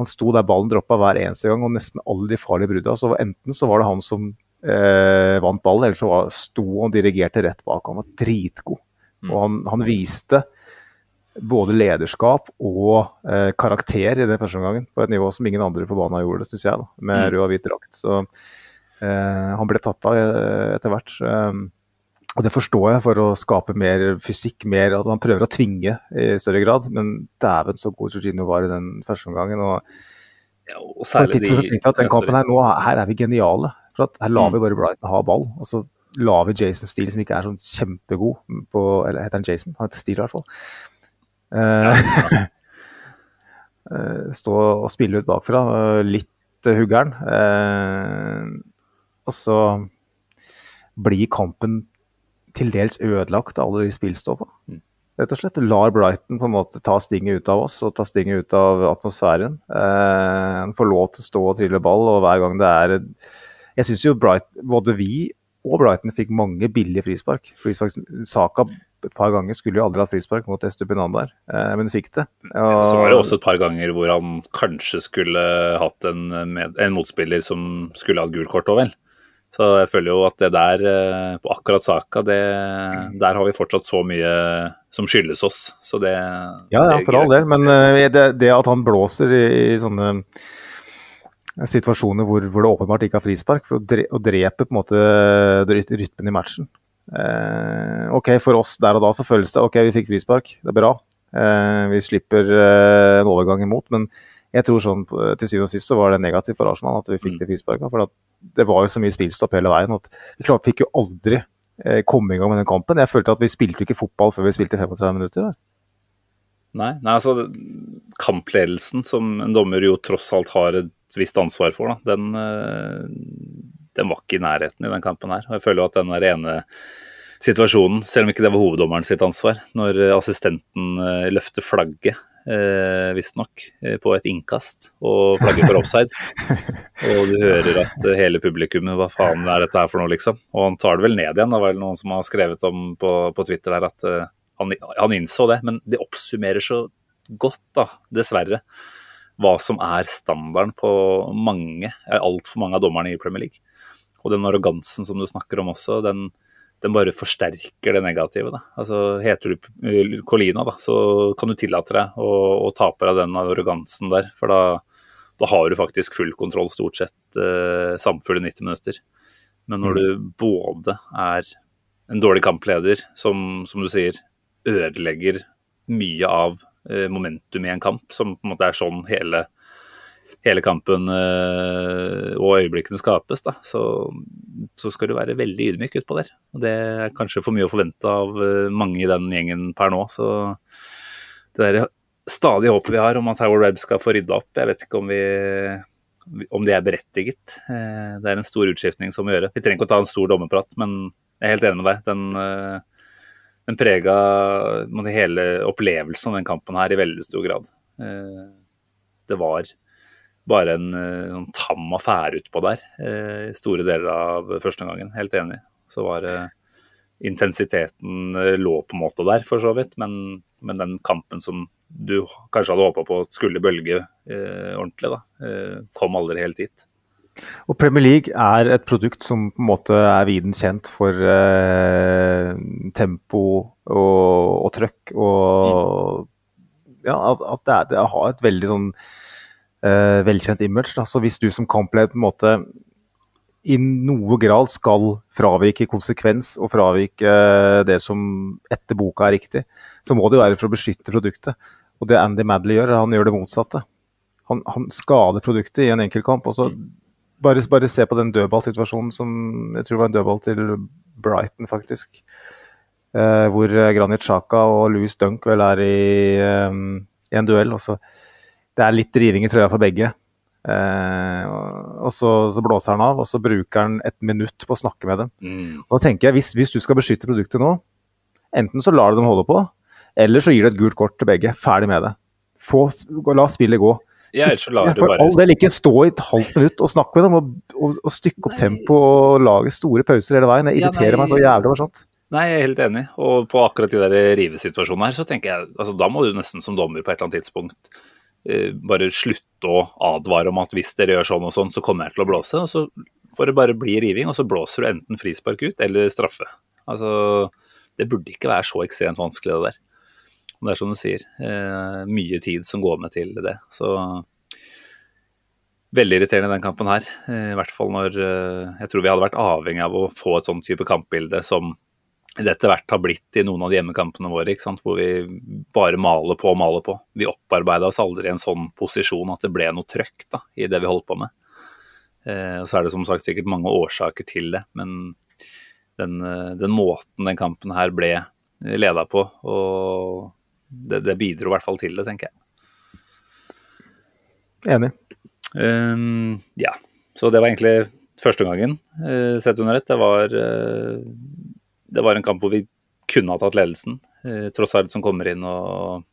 Han sto der ballen droppa hver eneste gang, og nesten alle de farlige brudda. Så enten så var det han som eh, vant ballen, eller så var, sto han og dirigerte rett bak. Han var dritgod. Mm. Og han, han viste både lederskap og eh, karakter i den første omgangen, på et nivå som ingen andre på banen gjorde, syns jeg, da, med Mm. rød og hvit drakt. Så eh, han ble tatt av eh, etter hvert. Um, og det forstår jeg, for å skape mer fysikk, mer at man prøver å tvinge i større grad. Men dæven så god Jorginho var i den første omgangen. og Ja, og på et særlig de at den kampen her, nå, her er vi geniale. For at her lar Mm. vi bare Brighton ha ball. Og så lar vi Jason Steele, som ikke er sånn kjempegod på Eller heter han Jason? Han heter Steele i hvert fall. Eh, eh, stå og spille ut bakfra. eh, Litt huggeren. Eh, og så blir kampen til dels ødelagt av alle de spillstoppa. Mm. Rett og slett lar Brighton på en måte ta stinget ut av oss og ta stinget ut av atmosfæren. Han får lov til å stå og trille ball, og hver gang det er Jeg syns jo Bright, både vi og Brighton fikk mange billige frispark. frispark. Saka et par ganger skulle jo aldri hatt frispark mot Estupinan der, eh, men fikk det. Og så var det også et par ganger hvor han kanskje skulle hatt en, med, en motspiller som skulle hatt gult kort òg, vel. Så jeg føler jo at det der, eh, på akkurat saka, det, der har vi fortsatt så mye som skyldes oss. Så det Ja, ja, for all del. Men eh, det, det at han blåser i, i sånne situasjoner hvor, hvor det åpenbart ikke er frispark, for å, dre, å drepe på en måte rytmen i matchen. Eh, ok, for oss der og da så føles det ok, vi fikk frispark, det er bra. Eh, vi slipper eh, en overgang imot, men jeg tror sånn til syvende og sist så var det negativt for Arsenal at vi fikk Mm. de frisparka. For at det var jo så mye spillstopp hele veien at vi klart, fikk jo aldri eh, komme i gang med den kampen. Jeg følte at vi spilte ikke fotball før vi spilte 35 minutter. Der. Nei, nei altså kampledelsen som en dommer jo tross alt har et visst ansvar for, da, den, eh, den var ikke i nærheten i den kampen her. Og jeg føler jo at den der ene situasjonen, selv om ikke det var hoveddommeren sitt ansvar, når assistenten eh, løfter flagget, eh, visstnok, eh, på et innkast, og flagget for offside, og du hører at hele publikummet Hva faen er dette her for noe, liksom? Og han tar det vel ned igjen. Det var vel noen som har skrevet om på, på Twitter der at han, han innså det, men det oppsummerer så godt, da, dessverre, hva som er standarden på mange, altfor mange av dommerne i Premier League. Og den arrogansen som du snakker om også, den, den bare forsterker det negative. Da. Altså, heter du eh, Colina, da, så kan du tillate deg å, å ta på deg den arrogansen der. For da, da har du faktisk full kontroll stort sett eh, samfulle 90 minutter. Men når du både er en dårlig kampleder, som, som du sier, ødelegger mye av eh, momentum i en kamp, som på en måte er sånn hele, hele kampen eh, og øyeblikkene skapes, da, så, så skal du være veldig ydmyk utpå der. Og det er kanskje for mye å forvente av eh, mange i den gjengen per nå. Så det der stadige håpet vi har om at Howard Webb skal få rydda opp, jeg vet ikke om vi om det er berettiget. Det er en stor utskiftning som må gjøre. Vi trenger ikke å ta en stor dommerprat, men jeg er helt enig med deg. Den, den prega hele opplevelsen av den kampen her i veldig stor grad. Eh, Det var bare en eh, sånn tam affære utpå der eh, i store deler av første gangen. Helt enig. Så var det intensiteten lå på en måte der, for så vidt. Men, men den kampen som du kanskje hadde håpa på skulle bølge eh, ordentlig, da, eh, kom aldri helt dit. Og Premier League er et produkt som på en måte er viden kjent for eh, tempo og, og trøkk. Og ja, at, at det, er, det har et veldig sånn eh, velkjent image. Da. Så hvis du som kampleder på en måte i noe grad skal fravike konsekvens og fravike eh, det som etter boka er riktig, så må det jo være for å beskytte produktet. Og det Andy Madley gjør, han gjør det motsatte. han, han skader produktet i en enkeltkamp. og så bare, bare se på den dødballsituasjonen som jeg tror var en dødball til Brighton, faktisk. Eh, hvor Granit Xhaka og Louis Dunk vel er i, eh, i en duell. Også. Det er litt riving i trøya for begge. Eh, og så, så, blåser han av, og så bruker han et minutt på å snakke med dem. Mm. Og da tenker jeg, hvis, hvis, du skal beskytte produktet nå, enten så lar du dem holde på, eller så gir du et gult kort til begge. Ferdig med det. Få, la spillet gå. Ja, ellers så lar du bare... all del ikke stå i et halvt minutt og snakke med dem og, og, og stykke opp tempo og lage store pauser hele veien. Det irriterer ja, meg så jævlig over sånt. Nei, jeg er helt enig. Og på akkurat de der rivesituasjonene her, så tenker jeg altså da må du nesten som dommer på et eller annet tidspunkt eh, bare slutte å advare om at hvis dere gjør sånn og sånn, så kommer jeg til å blåse. Og så får det bare bli riving, og så blåser du enten frispark ut eller straffe. Altså, det burde ikke være så ekstremt vanskelig, det der. Og det er som du sier, eh, mye tid som går med til det. Så veldig irriterende den kampen her. Eh, I hvert fall når eh, jeg tror vi hadde vært avhengig av å få et sånn type kampbilde som det etter hvert har blitt i noen av de hjemmekampene våre, hvor vi bare maler på og maler på. Vi opparbeida oss aldri i en sånn posisjon at det ble noe trøkk da, i det vi holdt på med. Eh, så er det som sagt sikkert mange årsaker til det, men den, den måten den kampen her ble leda på, og det, det, bidro i hvert fall til det, tenker jeg. Enig. Um, ja. Så det var egentlig første gangen uh, sett under ett. Det var, uh, det var en kamp hvor vi kunne ha tatt ledelsen. Uh, Trossard som kommer inn og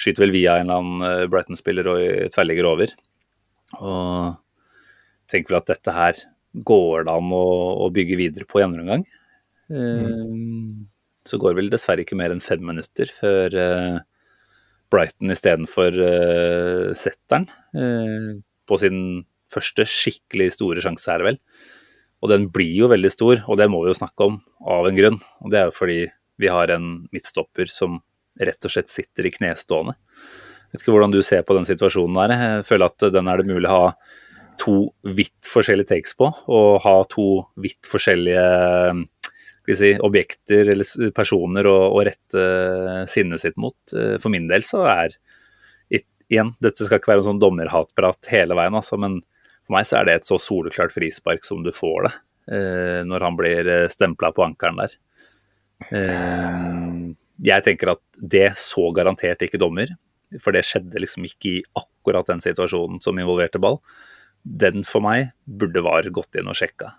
skyter vel via en eller annen Brighton-spiller og tverrligger over. Og tenker vel at dette her går det an å, å bygge videre på i andre omgang. Mm. Så går vel dessverre ikke mer enn fem minutter før Brighton istedenfor uh, setteren uh, på sin første skikkelig store sjanse, er vel. Og den blir jo veldig stor, og det må vi jo snakke om av en grunn. Og det er jo fordi vi har en midtstopper som rett og slett sitter i knestående. Vet ikke hvordan du ser på den situasjonen der. Jeg føler at den er det mulig å ha to vidt forskjellige takes på, og ha to vidt forskjellige si, objekter eller personer å, å rette sinnet sitt mot. Eh, for min del så er Igjen, dette skal ikke være en sånn dommerhatprat hele veien, altså, men for meg så er det et så soleklart frispark som du får det, eh, når han blir eh, stempla på ankelen der. jeg tenker at det så garantert ikke dommer, for det skjedde liksom ikke i akkurat den situasjonen som involverte ball. Den for meg burde VAR gått inn og sjekka.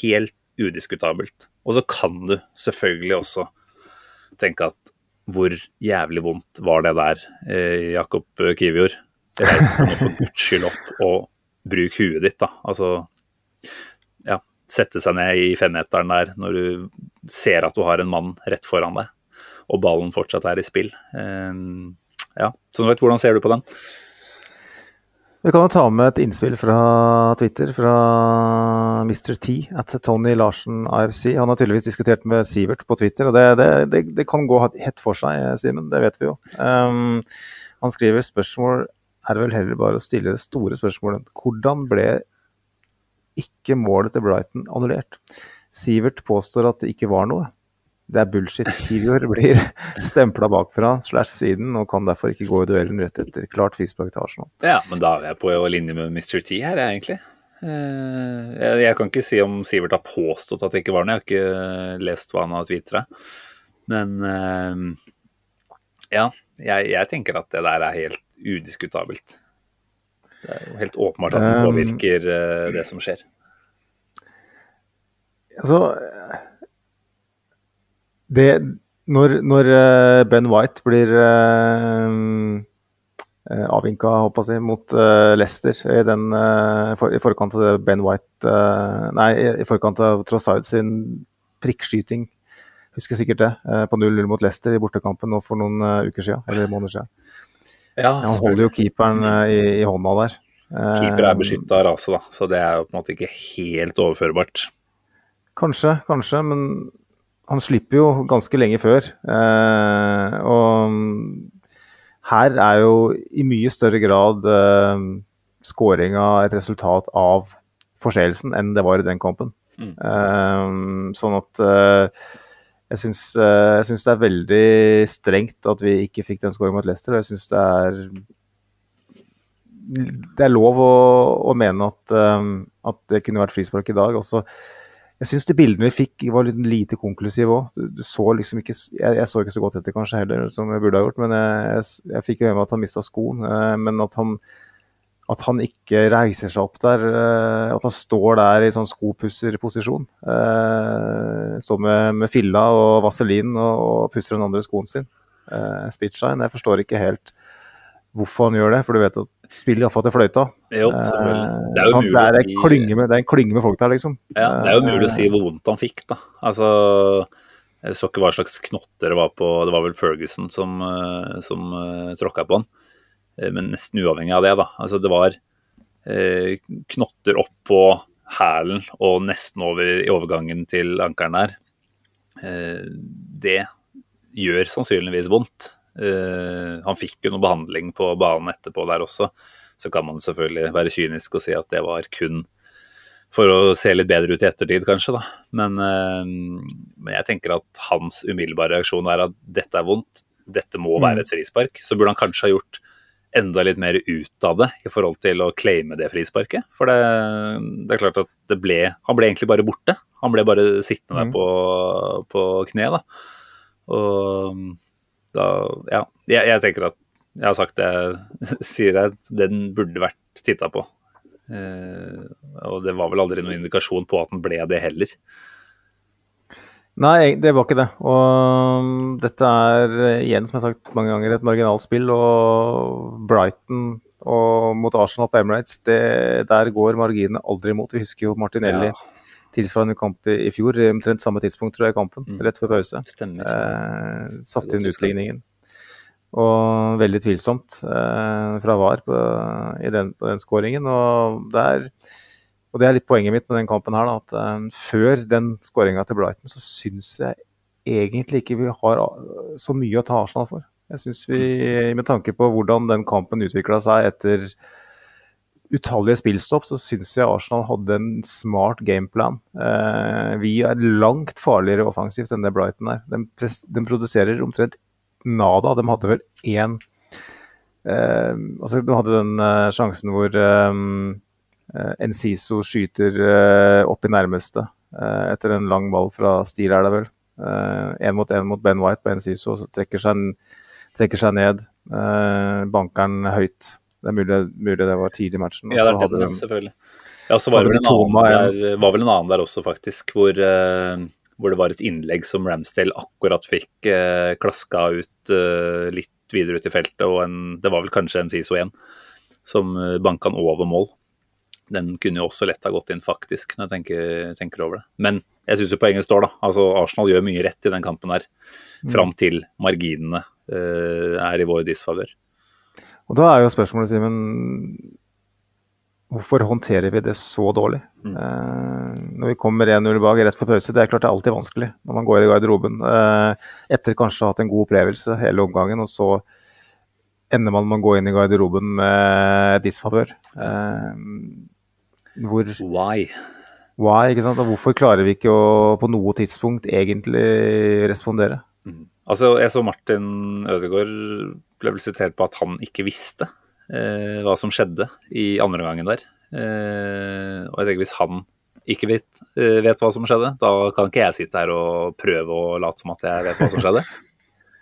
helt udiskutabelt. Og så kan du selvfølgelig også tenke at hvor jævlig vondt var det der, eh, Jakob Kivior? Reis for guds skyld opp og bruk huet ditt, da. Altså, ja, sette seg ned i femmeteren der når du ser at du har en mann rett foran deg, og ballen fortsatt er i spill. Eh, ja, så vet, hvordan ser du på den? Vi kan jo ta med et innspill fra Twitter fra Mr. T at Tony Larsen IFC. Han har tydeligvis diskutert med Sivert på Twitter, og det, det, det, det kan gå hett for seg, Simen. Det vet vi jo. Um, han skriver spørsmål er vel heller bare å stille det store spørsmålet. Hvordan ble ikke målet til Brighton annullert? Sivert påstår at det ikke var noe det er bullshit. Kivior blir stempla bakfra slash siden og kan derfor ikke gå i duellen rett etter. Klart frispark til Arsenal. Ja, men da er jeg på linje med Mr. T her, egentlig. Eh, jeg kan ikke si om Sivert har påstått at det ikke var noe, jeg har ikke lest hva han har tvitra. Men eh, ja, jeg, jeg, tenker at det der er helt udiskutabelt. Det er jo helt åpenbart at det um, påvirker eh, det som skjer. Altså det, når, når, eh, Ben White blir uh, avvinka si, mot uh, Leicester i, den, uh, for, i, forkant av Ben White uh, Nei, i forkant av Trossard sin prikkskyting, husker sikkert det, på 0-0 mot Leicester i bortekampen nå for noen uker siden, eller måneder siden. Ja, Han holder jo keeperen i, i hånda der. Keeper er beskytta av rase, da, så det er jo på en måte ikke helt overførbart. Kanskje, kanskje, men han slipper jo ganske lenge før. Eh, og her er jo i mye større grad eh, skåringa et resultat av forseelsen enn det var i den kampen. Mm. Eh, sånn at eh, jeg syns, eh, det er veldig strengt at vi ikke fikk den skåringen mot Leicester. Og jeg syns det er det er lov å, å mene at, um, at, det kunne vært frispark i dag. Også, jeg syns de bildene vi fikk var litt lite konklusive òg. Liksom jeg, jeg, så ikke så godt etter kanskje heller, som jeg burde ha gjort. Men jeg, jeg, fikk jo med at han mista skoen. Uh, men at han, at han ikke reiser seg opp der. Uh, at han står der i sånn skopusserposisjon. Uh, står med, med, filla og vaselin og, og pusser den andre skoen sin. Spitshine. Jeg forstår ikke helt hvorfor han gjør det, for du vet at spillet iallfall til fløyta. Jo, selvfølgelig. Eh, det er jo mulig det er, si... klynge med, det er en klynge med folk der, liksom. Ja, det er jo mulig å si hvor vondt han fikk, da. Altså, jeg så ikke hva slags knotter det var på Det var vel Ferguson som, eh, som uh, tråkka på han. Men nesten uavhengig av det, da. Altså, det var knotter på hælen og nesten over i overgangen til ankelen der. Det gjør sannsynligvis vondt. Uh, han fikk jo noe behandling på banen etterpå der også. Så kan man selvfølgelig være kynisk og si at det var kun for å se litt bedre ut i ettertid, kanskje. da. Men, uh, men jeg tenker at hans umiddelbare reaksjon er at dette er vondt, dette må være mm. et frispark. Så burde han kanskje ha gjort enda litt mer ut av det i forhold til å claime det frisparket. For det, det er klart at det ble Han ble egentlig bare borte. Han ble bare sittende der mm. på, på kne, da. Og da Ja. Jeg, jeg, tenker at jeg har sagt det sier, jeg, den burde vært titta på. Eh, og det var vel aldri noen indikasjon på at den ble det heller. Nei, det var ikke det. Og dette er igjen, som jeg har sagt mange ganger, et marginalt spill. Og Brighton og mot Arsenal på Emirates, det, der går marginene aldri imot. Vi husker jo Martinelli. Ja tilsvarende kamp i fjor. Omtrent samme tidspunkt, tror jeg, i kampen. Mm. Rett før pause. Stemmer. Eh, satte inn utligningen. Og veldig tvilsomt eh, fra VAR på, i den, på den skåringen. Og, og, det er litt poenget mitt med den kampen her, da, at eh, før den skåringa til Brighton, så syns jeg egentlig ikke vi har så mye å ta Arsenal for. Jeg synes vi, Med tanke på hvordan den kampen utvikla seg etter utallige spillstopp, så syns jeg Arsenal hadde en smart gameplan. Eh, vi er langt farligere offensivt enn det Brighton er. De, de produserer omtrent nada. De hadde vel én eh, altså De hadde den eh, sjansen hvor eh, eh Enciso skyter eh, opp i nærmeste eh, etter en lang ball fra Steele, er det vel. Én mot én mot Ben White på Enciso, så trekker seg, trekker seg ned. bankeren høyt. Det er mulig, mulig det var tidlig i matchen. Ja, det er den, selvfølgelig. Ja, så var, det vel en annen der, var vel en annen der også, faktisk, hvor, uh, hvor det var et innlegg som Ramsdale akkurat fikk uh, klaska ut uh, litt videre ut i feltet, og en, det var vel kanskje en SISO 1 som banka han over mål. Den kunne jo også lett ha gått inn, faktisk, når jeg tenker, tenker over det. Men jeg syns jo poenget står, da. Altså, Arsenal gjør mye rett i den kampen her, mm. fram til marginene er i vår disfavør. Og da er jo spørsmålet, Simen, hvorfor håndterer vi det så dårlig? Mm. Eh, når vi kommer 1-0 bak rett for pause, det er klart det er alltid vanskelig når man går i garderoben. Eh, etter kanskje å ha hatt en god opplevelse hele omgangen, og så ender man med å gå inn i garderoben med disfavør. Eh, hvor Why? Why, ikke sant? Og hvorfor klarer vi ikke å på noe tidspunkt egentlig respondere? Mm. Altså, jeg så Martin Ødegaard ble vel sitert på at han ikke visste eh, hva som skjedde i andre gangen der. Eh, og jeg tenker hvis han ikke vet, eh, vet, hva som skjedde, da kan ikke jeg sitte her og prøve å late som at jeg vet hva som skjedde.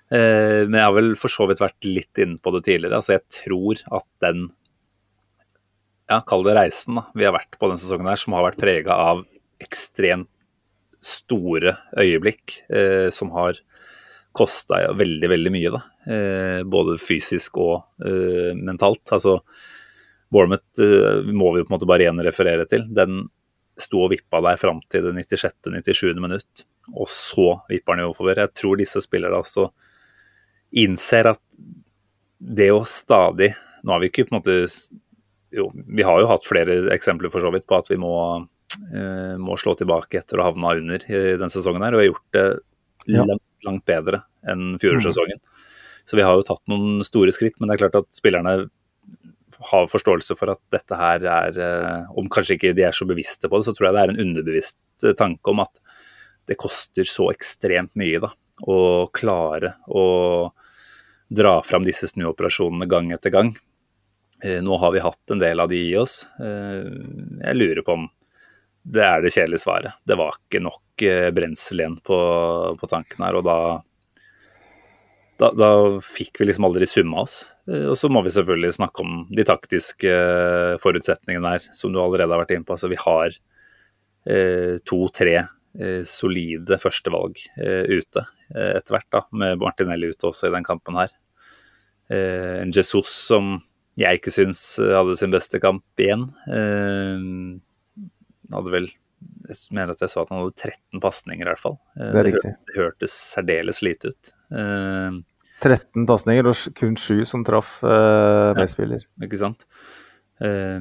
Eh, men jeg har vel for så vidt vært litt inne på det tidligere. altså Jeg tror at den ja, kall det reisen da, vi har vært på denne sesongen her, som har vært prega av ekstremt store øyeblikk, eh, som har kosta veldig, veldig mye, da. Eh, både fysisk og eh, mentalt. Altså, Bournemouth eh, må vi på en måte bare igjen referere til. Den sto og vippa der fram til det 96.-97. minutt, og så vipper den jo oppover. Jeg tror disse spillerne altså innser at det å stadig Nå har vi ikke på en måte Jo, vi har jo hatt flere eksempler for så vidt på at vi må, eh, må slå tilbake etter å ha havna under i denne sesongen her, og har gjort det langt, langt bedre enn fjorårssesongen. Mm. Så vi har jo tatt noen store skritt, men det er klart at spillerne har forståelse for at dette her er eh, Om kanskje ikke de er så bevisste på det, så tror jeg det er en underbevisst eh, tanke om at det koster så ekstremt mye da, å klare å dra fram disse snuoperasjonene gang etter gang. Eh, nå har vi hatt en del av de i oss. Jeg lurer på om det er det kjedelige svaret. Det var ikke nok eh, brensel igjen på, på tanken her, og da, da, da fikk vi liksom aldri summa oss. Og så må vi selvfølgelig snakke om de taktiske forutsetningene her, som du allerede har vært inne på. Altså, vi har eh, to-tre eh, solide førstevalg eh, ute etter hvert, da, med Martinelli ute også i den kampen her. en Jesus som jeg ikke syns hadde sin beste kamp igjen. Eh, hadde vel Jeg mener at jeg sa at han hadde 13 pasninger, i hvert fall. Eh, det, det, det hørtes særdeles lite ut. Uh, 13 pasninger og kun 7 som traff uh, medspiller. Ja, ikke sant. Uh,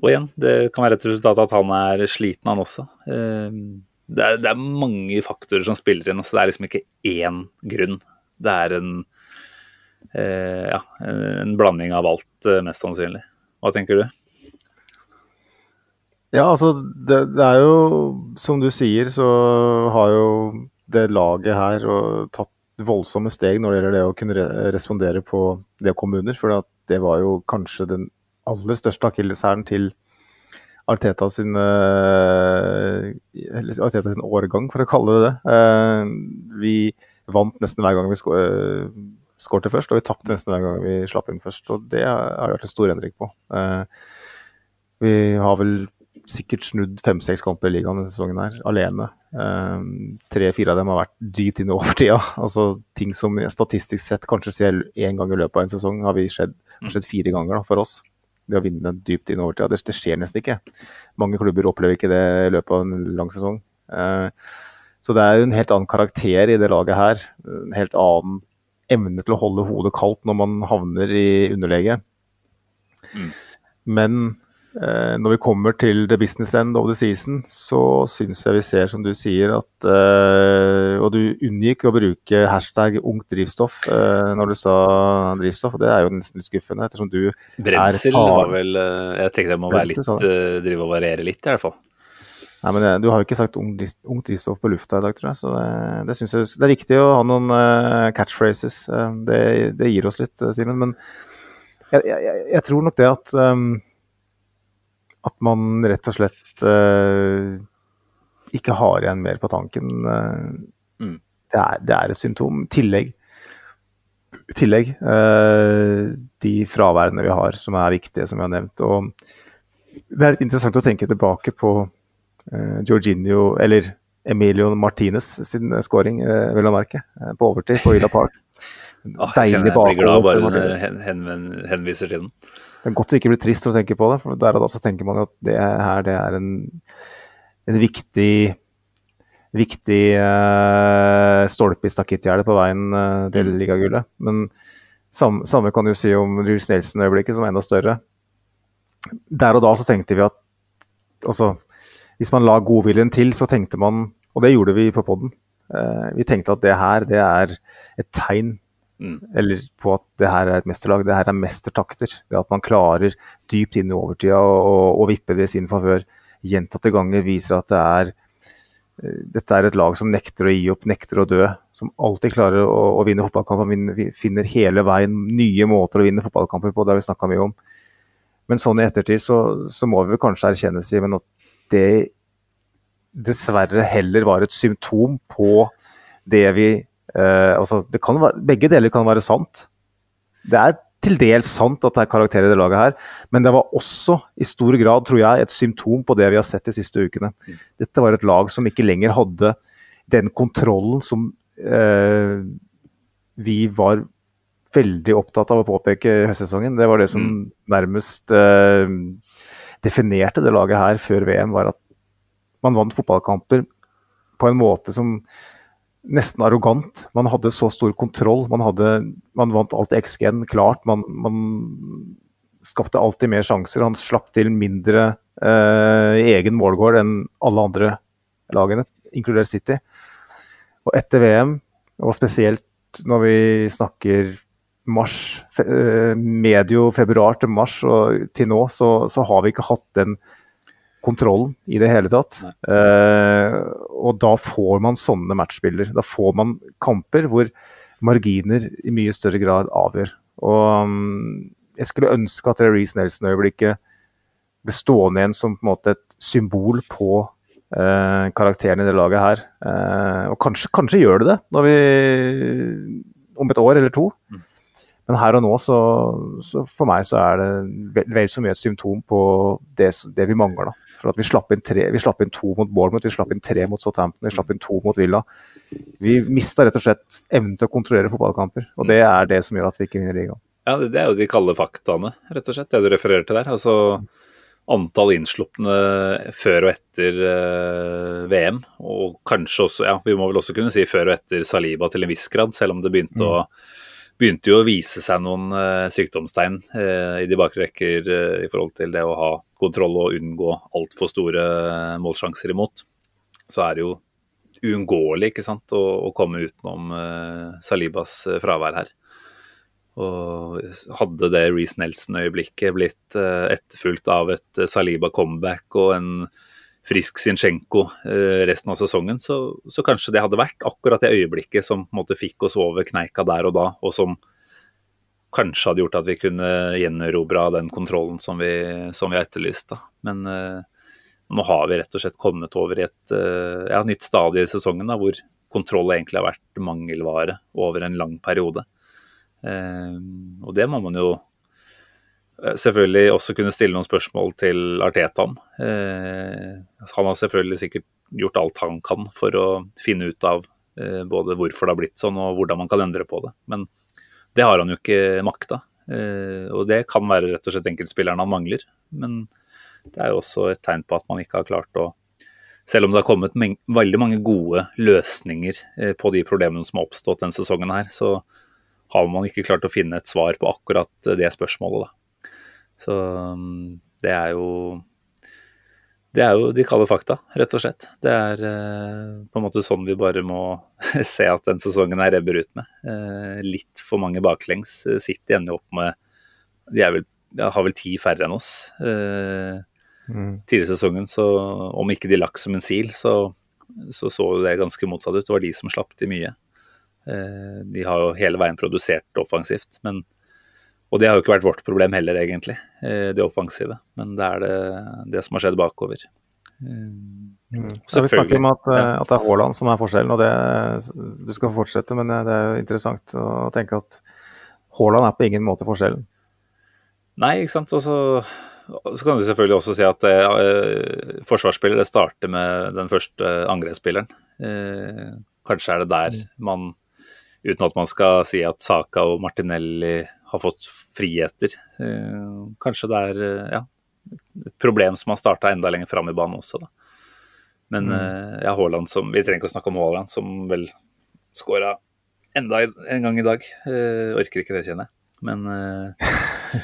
og igjen, det kan være et resultat at han er sliten, han også. Uh, det er, det, er, mange faktorer som spiller inn. Altså det er liksom ikke én grunn. Det er en Eh, ja, en blanding av alt, eh, mest sannsynlig. Hva tenker du? Ja, altså det, det, er jo Som du sier, så har jo det laget her tatt voldsomme steg når det gjelder det å kunne respondere på det under. For det var jo kanskje den aller største akilleshæren til Arteta sin, uh, Arteta sin årgang, for å kalle det det. Uh, vi vant nesten hver gang vi uh, skårte først, og vi tapte nesten hver gang vi slapp inn først. og Det har det vært en stor endring på. Eh, vi har vel sikkert snudd fem-seks kamper i ligaen denne sesongen her, alene. Eh, Tre-fire av dem har vært dypt inn i overtida. Altså, ting som statistisk sett kanskje ser én gang i løpet av en sesong, har vi skjedd, har skjedd fire ganger da, for oss. Det å vinne dypt inn i overtida. Det, det, skjer nesten ikke. Mange klubber opplever ikke det i løpet av en lang sesong. Eh, så det er en helt annen karakter i det laget her. En helt annen evne til å holde hodet kaldt når man havner i underlege. Mm. Men når vi kommer til the business end of the season, så syns jeg vi ser, som du sier, at eh, Og du unngikk å bruke hashtag ungt drivstoff eh, når du sa drivstoff, og det er jo nesten litt skuffende, ettersom du Brensel var vel eh, Jeg tenkte jeg må være litt, drive og variere litt, i hvert fall. Nei, men Du har jo ikke sagt ungt drivstoff på lufta i dag, tror jeg. Så det, det synes jeg det er viktig å ha noen catchphrases. Det, det, gir oss litt, Simen. Men jeg, jeg, jeg, tror nok det at um, at man rett og slett ikke har igjen mer på tanken. Mm. Det, er, det, er, et symptom. Tillegg. tillegg de fraværene vi har, som er viktige, som jeg har nevnt. Og det er litt interessant å tenke tilbake på uh, Jorginho, eller Emilio Martinez sin scoring, uh, vel å merke, uh, på overtid på Villa Park. Oh, Deilig bakhold. Jeg blir glad bare du hen, henviser til den. Det er godt å ikke bli trist å tenke på det, for der og da så tenker man at det her det er en, en viktig viktig uh, stolpe i stakittgjerdet på veien uh, til mm. ligagullet. Men samme, samme kan du si om Jules Nelson-øyeblikket, som er enda større. Der og da så tenkte vi at altså, hvis man la godviljen til, så tenkte man, og det gjorde vi på poden, uh, vi tenkte at det her det er et tegn mm. eller på at det her er et mesterlag. Det her er mestertakter. Det at man klarer dypt inn i overtida og vippe det i sin favør gjentatte ganger, viser at det er eh, dette er et lag som nekter å gi opp, nekter å dø. Som alltid klarer å, å vinne fotballkamper. Finner hele veien nye måter å vinne fotballkamper på. Det har vi snakka mye om. Men sånn i ettertid så, så må vi kanskje erkjenne Simen, at det dessverre heller var et symptom på det vi eh, altså være, Begge deler kan være sant. Det er til dels sant at det er karakterer i det laget her, men det var også i stor grad tror jeg, et symptom på det vi har sett de siste ukene. Dette var et lag som ikke lenger hadde den kontrollen som uh, vi var veldig opptatt av å påpeke i høstsesongen. Det var det som mm. nærmest uh, definerte det laget her før VM, var at man vant fotballkamper på en måte som nesten arrogant. Man hadde så stor kontroll. Man, hadde, man vant alltid XG-en klart. Man, man, skapte alltid mer sjanser. Han slapp til mindre eh, egen målgård enn alle andre lagene, inkludert City. Og etter VM, og spesielt når vi snakker mars, eh, medio februar til mars og til nå, så, så, har vi ikke hatt den kontrollen i det hele tatt. Eh, og da får man sånne matchbilder. Da får man kamper hvor marginer i mye større grad avgjør. Og um, jeg skulle ønske at Reece Nelson-øyeblikket ble stående igjen som på en måte et symbol på eh, karakteren i det laget her. Eh, og kanskje, kanskje, gjør det det når vi, om et år eller to. Mm. Men her og nå, så, så, for meg så er det vel, vel så mye et symptom på det, det vi mangler. da. For at vi slapp inn, tre, vi slapp inn to mot Bournemouth, vi slapp inn tre mot Southampton, vi slapp inn to mot Villa. Vi mista rett og slett evnen til å kontrollere fotballkamper. Og det er det som gjør at vi ikke vinner ligaen. Ja, det er jo de kalde faktaene, rett og slett, det du refererer til der. Altså antall innslupne før og etter uh, VM, og kanskje også, ja, vi må vel også kunne si før og etter Saliba til en viss grad, selv om det begynte mm. å begynte jo å vise seg noen uh, sykdomstegn uh, i de bakre rekker uh, i forhold til det å ha kontroll og unngå altfor store målsjanser imot. Så er det jo uunngåelig å, å komme utenom Salibas fravær her. Og hadde det Reece Nelson-øyeblikket blitt etterfulgt av et Saliba comeback og en frisk Zinchenko resten av sesongen, så, så, kanskje det hadde vært akkurat det øyeblikket som måte, fikk oss over kneika der og da, og som kanskje hadde gjort at vi kunne gjenerobra den kontrollen som vi, som vi har etterlyst. Da. Men uh, nå har vi rett og slett kommet over i et uh, ja, nytt stadie i sesongen da, hvor kontroll egentlig har vært mangelvare over en lang periode. Uh, og det må man jo Eh, selvfølgelig også kunne stille noen spørsmål til Arteta om. Eh, han har selvfølgelig sikkert gjort alt han kan for å finne ut av eh, både hvorfor det har blitt sånn og hvordan man kan endre på det. Men det har han jo ikke makta. Eh, og det kan være rett og slett enkeltspilleren han mangler. Men det er jo også et tegn på at man ikke har klart å Selv om det har kommet veldig mange gode løsninger eh, på de problemene som har oppstått denne sesongen her, så har man ikke klart å finne et svar på akkurat det spørsmålet. da. Så um, det er jo det er jo de kalde fakta, rett og slett. Det er eh, på en måte sånn vi bare må se at den sesongen er rebber ut med. Eh, litt for mange baklengs. City ender jo opp med De vel, har vel ti færre enn oss. Eh, mm. Tidligere i sesongen, så om ikke de lakk som en sil, så, så så det ganske motsatt ut. Det var de som slapp til mye. Eh, de har jo hele veien produsert offensivt, men og det har jo ikke vært vårt problem heller, egentlig, eh, det offensive. Men det er det, det som har skjedd bakover. Mm. Så vi snakker om at, ja. Eh, at, det er Haaland som er forskjellen, og det du skal fortsette, men eh, det er jo interessant å tenke at Haaland er på ingen måte forskjellen. Nei, ikke sant. Og så, så kan du selvfølgelig også si at eh, forsvarsspillere starter med den første angrepsspilleren. Eh, kanskje er det der mm. man, uten at man skal si at Saka og Martinelli har fått friheter. Eh, kanskje det er eh, ja, et problem som har starta enda lenger fram i banen også, da. Men mm. Eh, ja, Haaland som Vi trenger ikke å snakke om Haaland, som vel skåra enda en gang i dag. Uh, orker ikke det, kjenner jeg. Men uh,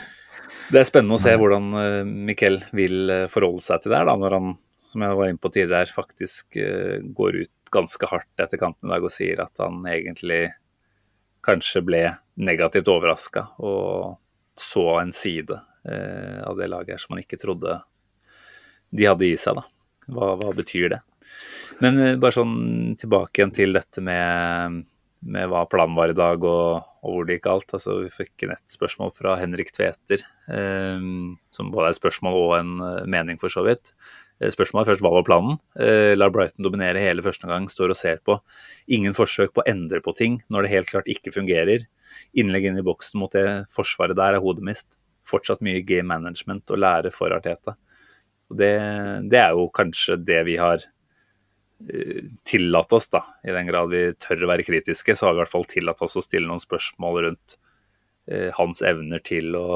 det er spennende å se hvordan uh, Mikkel vil forholde seg til det her, da, når han, som jeg var inne på tidligere, faktisk går ut ganske hardt etter kampen i dag og sier at han egentlig kanskje ble negativt overraska og så en side eh, av det laget her som man ikke trodde de hadde i seg. da. Hva, hva betyr det? Men eh, bare sånn tilbake igjen til dette med, med hva planen var i dag og, og, hvor det gikk alt. Altså, vi fikk inn et spørsmål fra Henrik Tveter, eh, som både er et spørsmål og en eh, mening, for så vidt. Eh, spørsmålet først hva var planen? Eh, la Brighton dominere hele første gang, står og ser på. Ingen forsøk på å endre på ting når det helt klart ikke fungerer. Innlegg inn i boksen mot det forsvaret der er hodet mist. Fortsatt mye game management å lære for Arteta. Det, det, er jo kanskje det vi har uh, tillatt oss, da. I den grad vi tør å være kritiske, så har vi i hvert fall tillatt oss å stille noen spørsmål rundt eh, hans evner til å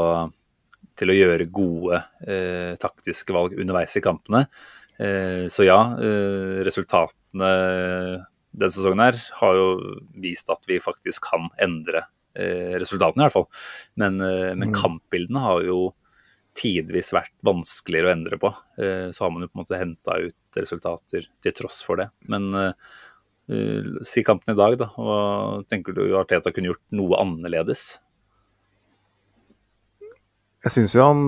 til å gjøre gode eh, taktiske valg underveis i kampene. Eh, så ja, eh, resultatene denne sesongen her har jo vist at vi faktisk kan endre eh, resultatene, i hvert fall. Men, eh, men mm. kampbildene har jo tidvis vært vanskeligere å endre på. Eh, så har man jo på en måte henta ut resultater til tross for det. Men si kampen i dag, da. Hva tenker du Arteta kunne gjort noe annerledes? Jeg syns jo han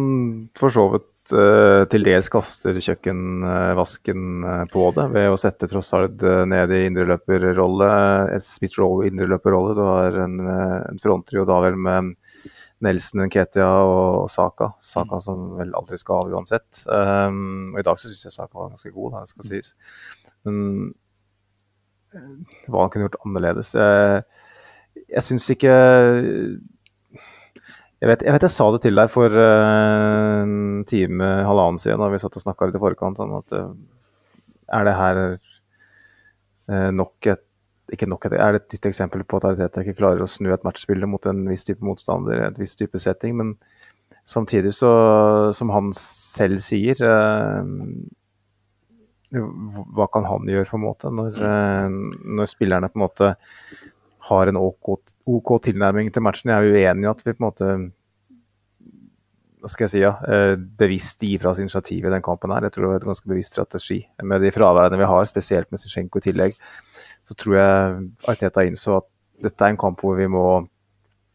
for så vidt uh, til dels kaster kjøkkenvasken uh, på det, ved å sette Trossard uh, ned i indreløperrolle. Smith Rowe i indreløperrolle. Du har en, en fronttrio da vel med Nelson, Nketia og Saka. Saka som vel aldri skal av uansett. Um, og I dag så syns jeg Saka var ganske god, det skal sies. Men hva han kunne gjort annerledes Jeg, jeg syns ikke jeg vet, jeg vet, jeg sa det til deg for uh, en time, halvannen siden, da vi satt og snakka litt i forkant om at uh, er det her uh, nok et ikke nok et, er det et nytt eksempel på at Ariteta ikke klarer å snu et matchbilde mot en viss type motstander, et viss type setting. Men samtidig så, som han selv sier Hva kan han gjøre, på en måte, når, når spillerne på en måte har en OK, OK, tilnærming til matchen. Jeg er uenig i at vi på en måte hva skal jeg si, ja, eh, bevisst gir fra oss initiativ i den kampen. her. Jeg tror det var et ganske bevisst strategi. Med de fraværene vi har, spesielt med Zizjenko i tillegg, så tror jeg Arteta innså at dette er en kamp hvor vi må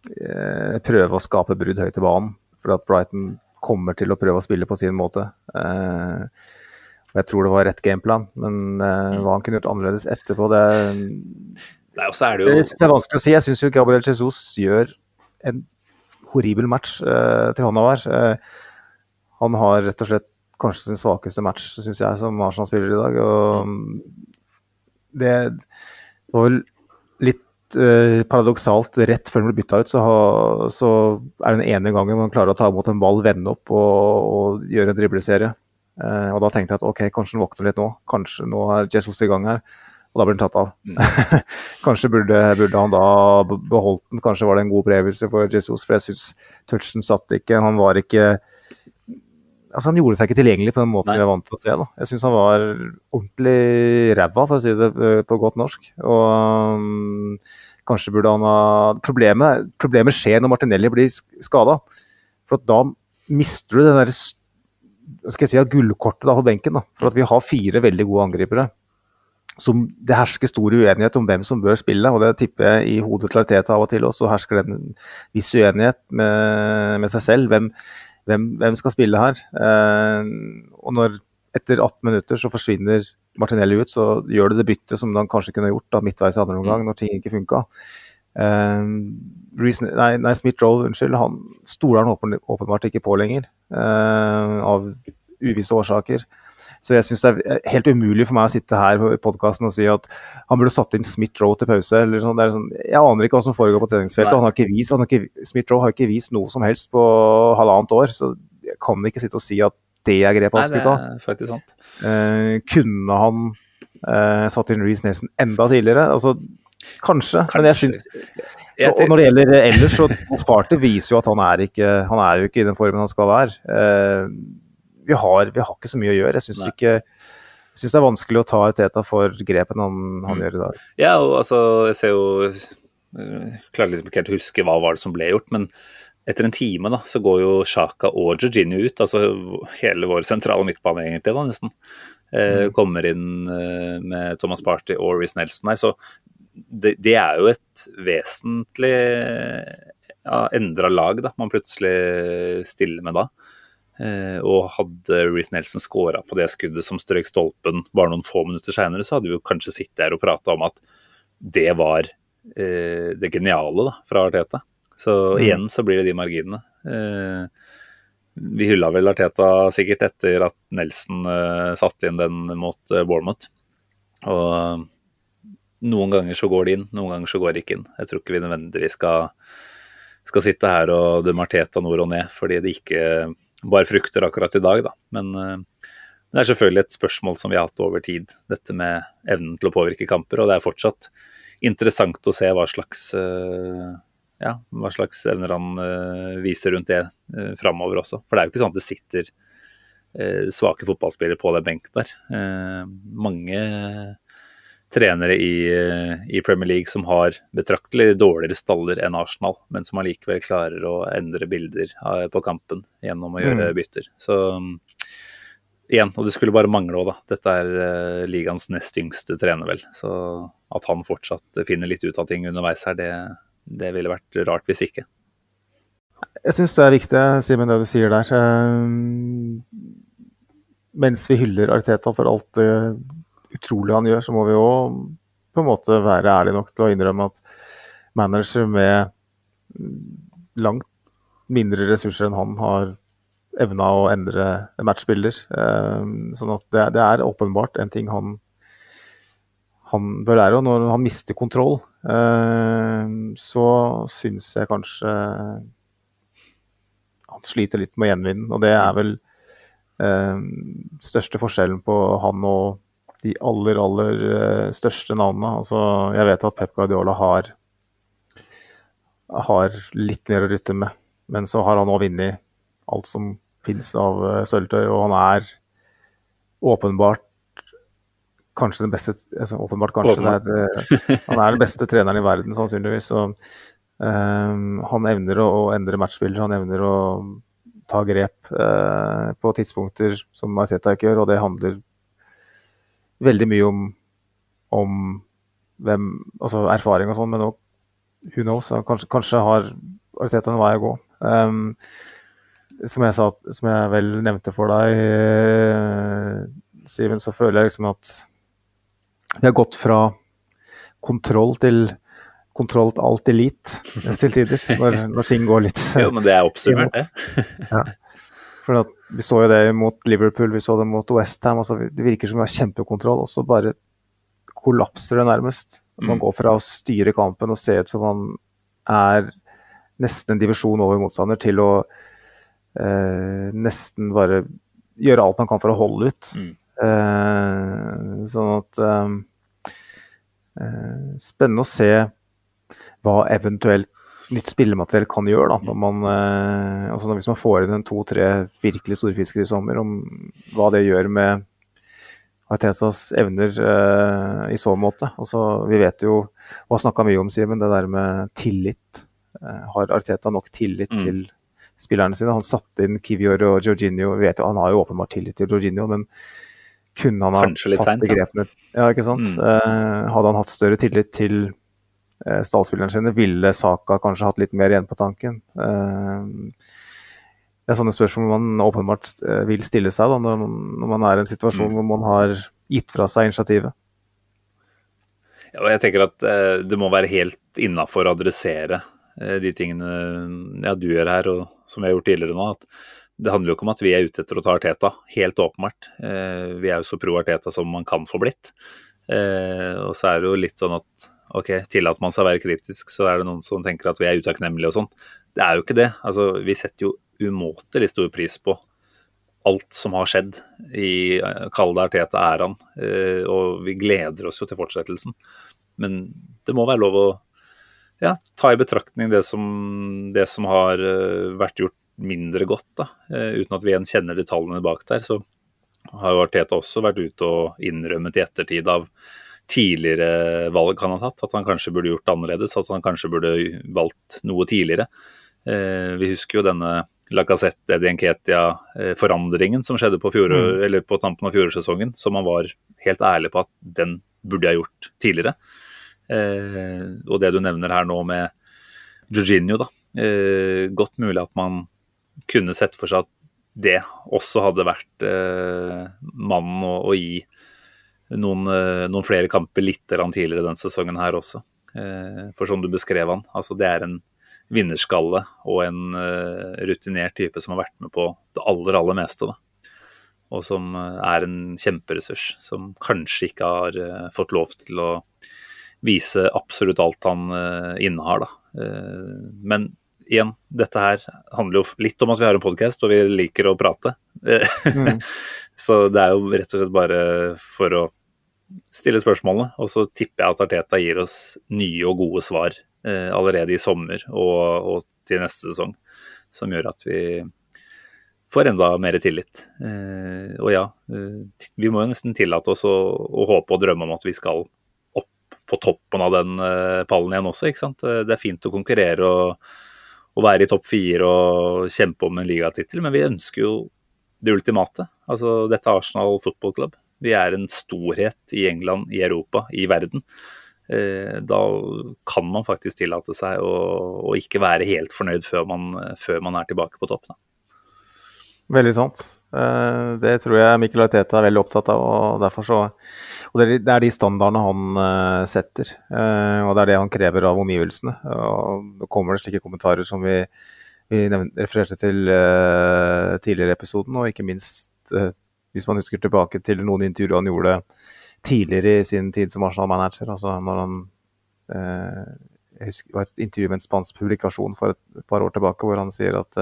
eh, prøve å skape brudd høyt i banen. For at Brighton kommer til å prøve å spille på sin måte. Eh, og Jeg tror det var rett gameplan, men eh, hva han kunne gjort annerledes etterpå, det Nei, og så er det jo... Det er vanskelig å si. Jeg syns jo Gabriel Jesus gjør en horribel match uh, til hånda hver. Uh, han har rett og slett kanskje sin svakeste match, syns jeg, som Arsenal-spiller i dag. Og mm. det var vel litt uh, paradoksalt. Rett før han ble bytta ut, så, ha, så, er det den ene gangen man klarer å ta imot en ball, vende opp og, og gjøre en dribleserie. Uh, og da tenkte jeg at ok, kanskje han våkner litt nå. Kanskje nå er Jesus i gang her og da blir den tatt av. Mm. kanskje burde, burde, han da beholdt den, kanskje var det en god opplevelse for Jesus. For jeg syns touchen satt ikke. Han var ikke Altså Han gjorde seg ikke tilgjengelig på den måten Nei. vi er vant til å se. da. Jeg syns han var ordentlig ræva, for å si det eh, på godt norsk. Og um, kanskje burde han ha Problemet, problemet skjer når Martinelli blir skada. For da mister du det der skal jeg si, gullkortet da på benken. da. For at vi har fire veldig gode angripere som det hersker stor uenighet om hvem som bør spille. og Det tipper jeg i hodet til Arteta av og til også hersker det en viss uenighet med, med seg selv. Hvem, hvem, hvem, skal spille her? Eh, og når etter 18 minutter så forsvinner Martinelli ut, så gjør det det byttet som han kanskje kunne gjort da midtveis i andre omgang, når ting ikke funka. Eh, nei, nei Smith-Roll, unnskyld, han stoler han åpenbart ikke på lenger, eh, av uvisse årsaker. Så jeg syns det er helt umulig for meg å sitte her på podkasten og si at han burde satt inn Smith-Roe til pause. eller sånn. sånn. Jeg aner ikke hva som foregår på treningsfeltet. Han har ikke vist, Smith-Roe har ikke vist noe som helst på halvannet år. Så jeg kan ikke sitte og si at det er grepet han skulle ta. Eh, kunne han eh, satt inn Reece Nelson enda tidligere? Altså, kanskje, kanskje. men jeg syns og når det gjelder ellers, så Sparty viser jo at han er, ikke, han er jo ikke i den formen han skal være. Eh, vi har, vi har, ikke så mye å gjøre. Jeg syns ikke jeg synes det er vanskelig å ta Teta for grepene han, han mm. gjør i dag. Ja, og altså, jeg ser jo jeg Klarer liksom ikke helt å huske hva var det som ble gjort, men etter en time da, så går jo Sjaka og Jorginho ut. Altså hele vår sentrale midtbane, egentlig, da, nesten. Eh, mm. Kommer inn eh, med Thomas Party og Riz Nelson her. Så det, det, er jo et vesentlig ja, endra lag da, man plutselig stiller med da. Eh, og hadde Reece Nelson scora på det skuddet som strøk stolpen bare noen få minutter seinere, så hadde vi jo kanskje sittet her og prata om at det var eh, det geniale da, fra Arteta. Så mm. igjen så blir det de marginene. Eh, vi hylla vel Arteta sikkert etter at Nelson eh, satte inn den mot eh, Bournemouth. Og noen ganger så går det inn, noen ganger så går det ikke inn. Jeg tror ikke vi nødvendigvis skal, skal sitte her og dømme Arteta nord og ned fordi det ikke bare frukter akkurat i dag, da. Men, uh, det er selvfølgelig et spørsmål som vi har hatt over tid, dette med evnen til å påvirke kamper. Og det er fortsatt interessant å se hva slags, uh, ja, hva slags evner han uh, viser rundt det framover også. For det er jo ikke sånn at det sitter svake fotballspillere på den benken der. mange trenere i, i, Premier League som har betraktelig dårligere staller enn Arsenal, men som allikevel klarer å endre bilder på kampen gjennom å gjøre mm. bytter. Så igjen, og det skulle bare mangle òg, da. Dette er uh, ligaens nest yngste trener, vel. Så at han fortsatt finner litt ut av ting underveis her, det, det ville vært rart hvis ikke. Jeg syns det er viktig, Simen, det du sier der. Um, mens vi hyller Arteta for alt det utrolig han gjør, så må vi òg på en måte være ærlige nok til å innrømme at manager med langt mindre ressurser enn han har evna å endre matchbilder. Eh, sånn at det, det, er åpenbart en ting han, han bør lære. Og når han mister kontroll, eh, så syns jeg kanskje han sliter litt med å gjenvinne. Og det er vel eh, største forskjellen på han og de aller, aller eh, største navnene. Altså, jeg vet at Pep Guardiola har, har litt mer å rutte med, men så har han òg vunnet alt som fins av uh, sølvtøy, og han er åpenbart kanskje den beste altså, Åpenbart, kanskje. Er, uh, han er den beste treneren i verden, sannsynligvis. Og, um, han evner å, å endre matchbilder, han evner å ta grep uh, på tidspunkter som Arteta ikke gjør, og det handler veldig mye om, om hvem, altså erfaring og sånn, men òg who knows. Kanskje, kanskje har Arteta en vei å gå. Um, som, jeg sa, som jeg vel nevnte for deg, uh, Siven, så føler jeg liksom at vi har gått fra kontroll til kontroll til alt elite til tider, når, når, ting går litt Jo, men det er oppsummert, det. ja. For at, Vi så jo det mot Liverpool, vi så det mot Westham. Altså, det virker som vi har kjempekontroll, og så bare kollapser det nærmest. Man mm. går fra å styre kampen og se ut som man er nesten en divisjon over motstander, til å eh, nesten bare gjøre alt man kan for å holde ut. Mm. Eh, sånn at eh, eh Spennende å se hva eventuelt nytt spillemateriell kan gjøre. Da, når man, eh, altså hvis man får inn en to-tre virkelig store fiskere i sommer, om hva det gjør med Artetas evner eh, i så måte. Altså, vi vet jo, og har snakka mye om, Simen, det der med tillit. Eh, har Arteta nok tillit mm. til spillerne sine? Han satte inn Kivior og Jorginho. Vi vet jo, han har jo åpenbart tillit til Jorginho, men kunne han ha tatt begrepene ja, ikke sant? Mm. Eh, hadde han hatt større tillit til stallspillerne sine. Ville Saka kanskje hatt litt mer igjen på tanken? Eh, det er sånne spørsmål man åpenbart eh, vil stille seg da, når, man er i en situasjon mm. hvor man har gitt fra seg initiativet. Ja, og jeg tenker at det må være helt innafor å adressere de tingene ja, du gjør her, og som vi har gjort tidligere nå. at Det handler jo ikke om at vi er ute etter å ta Arteta, helt åpenbart. Vi er jo så pro Arteta som man kan få blitt. Og så er det jo litt sånn at ok, tillater man seg å være kritisk, så er det noen som tenker at vi er utakknemlige og sånn. Det er jo ikke det. Altså, vi setter jo umåtelig stor pris på alt som har skjedd i kalde Kall det Arteta-æraen, eh, og vi gleder oss jo til fortsettelsen. Men det må være lov å ja, ta i betraktning det som, det som har eh, vært gjort mindre godt, da, uten at vi igjen kjenner detaljene bak der. Så har jo Arteta også vært ute og innrømmet i ettertid av tidligere valg han har tatt. At han kanskje burde gjort det annerledes, at han kanskje burde valgt noe tidligere. Eh, vi husker jo denne Lacassette Eddie Nketia-forandringen som skjedde på, fjorår, mm. på tampen av fjorårssesongen, som han var helt ærlig på at den burde jeg gjort tidligere. Eh, og det du nevner her nå med Jorginho, da. Eh, godt mulig at man kunne sett for seg at det også hadde vært eh, mannen å, å gi noen, eh, noen flere kamper litt tidligere denne sesongen her også. Eh, for som du beskrev han, altså det er en vinnerskalle og en eh, rutinert type som har vært med på det aller, aller meste. da. Og som er en kjemperessurs, som kanskje ikke har fått lov til å vise absolutt alt han innehar. da. Men igjen, dette her handler jo litt om at vi har en podkast og vi liker å prate. Mm. så det er jo rett og slett bare for å stille spørsmålene. Og så tipper jeg at Arteta gir oss nye og gode svar eh, allerede i sommer og, og, til neste sesong, som gjør at vi får enda mer tillit. Eh, og ja, eh, vi må jo nesten tillate oss å, å, håpe og drømme om at vi skal opp på toppen av den eh, pallen igjen også. ikke sant? Eh, det er fint å konkurrere og, og være i topp fire og kjempe om en ligatittel, men vi ønsker jo det ultimate. Altså dette er Arsenal Football Club. Vi er en storhet i England, i Europa, i verden. Eh, da kan man faktisk tillate seg å, å ikke være helt fornøyd før man, før man er tilbake på topp. Da. Veldig sant. Eh, det tror jeg Mikkel Arteta er veldig opptatt av. og derfor så og Det er de standardene han eh, setter, og det er det han krever av omgivelsene. Og kommer det slike kommentarer som vi vi refererte til tidligere i episoden, og ikke minst hvis man husker tilbake til noen intervjuer han gjorde tidligere i sin tid som Arsenal-manager. altså når han jeg husker, Det var et intervju med en spansk publikasjon for et par år tilbake hvor han sier at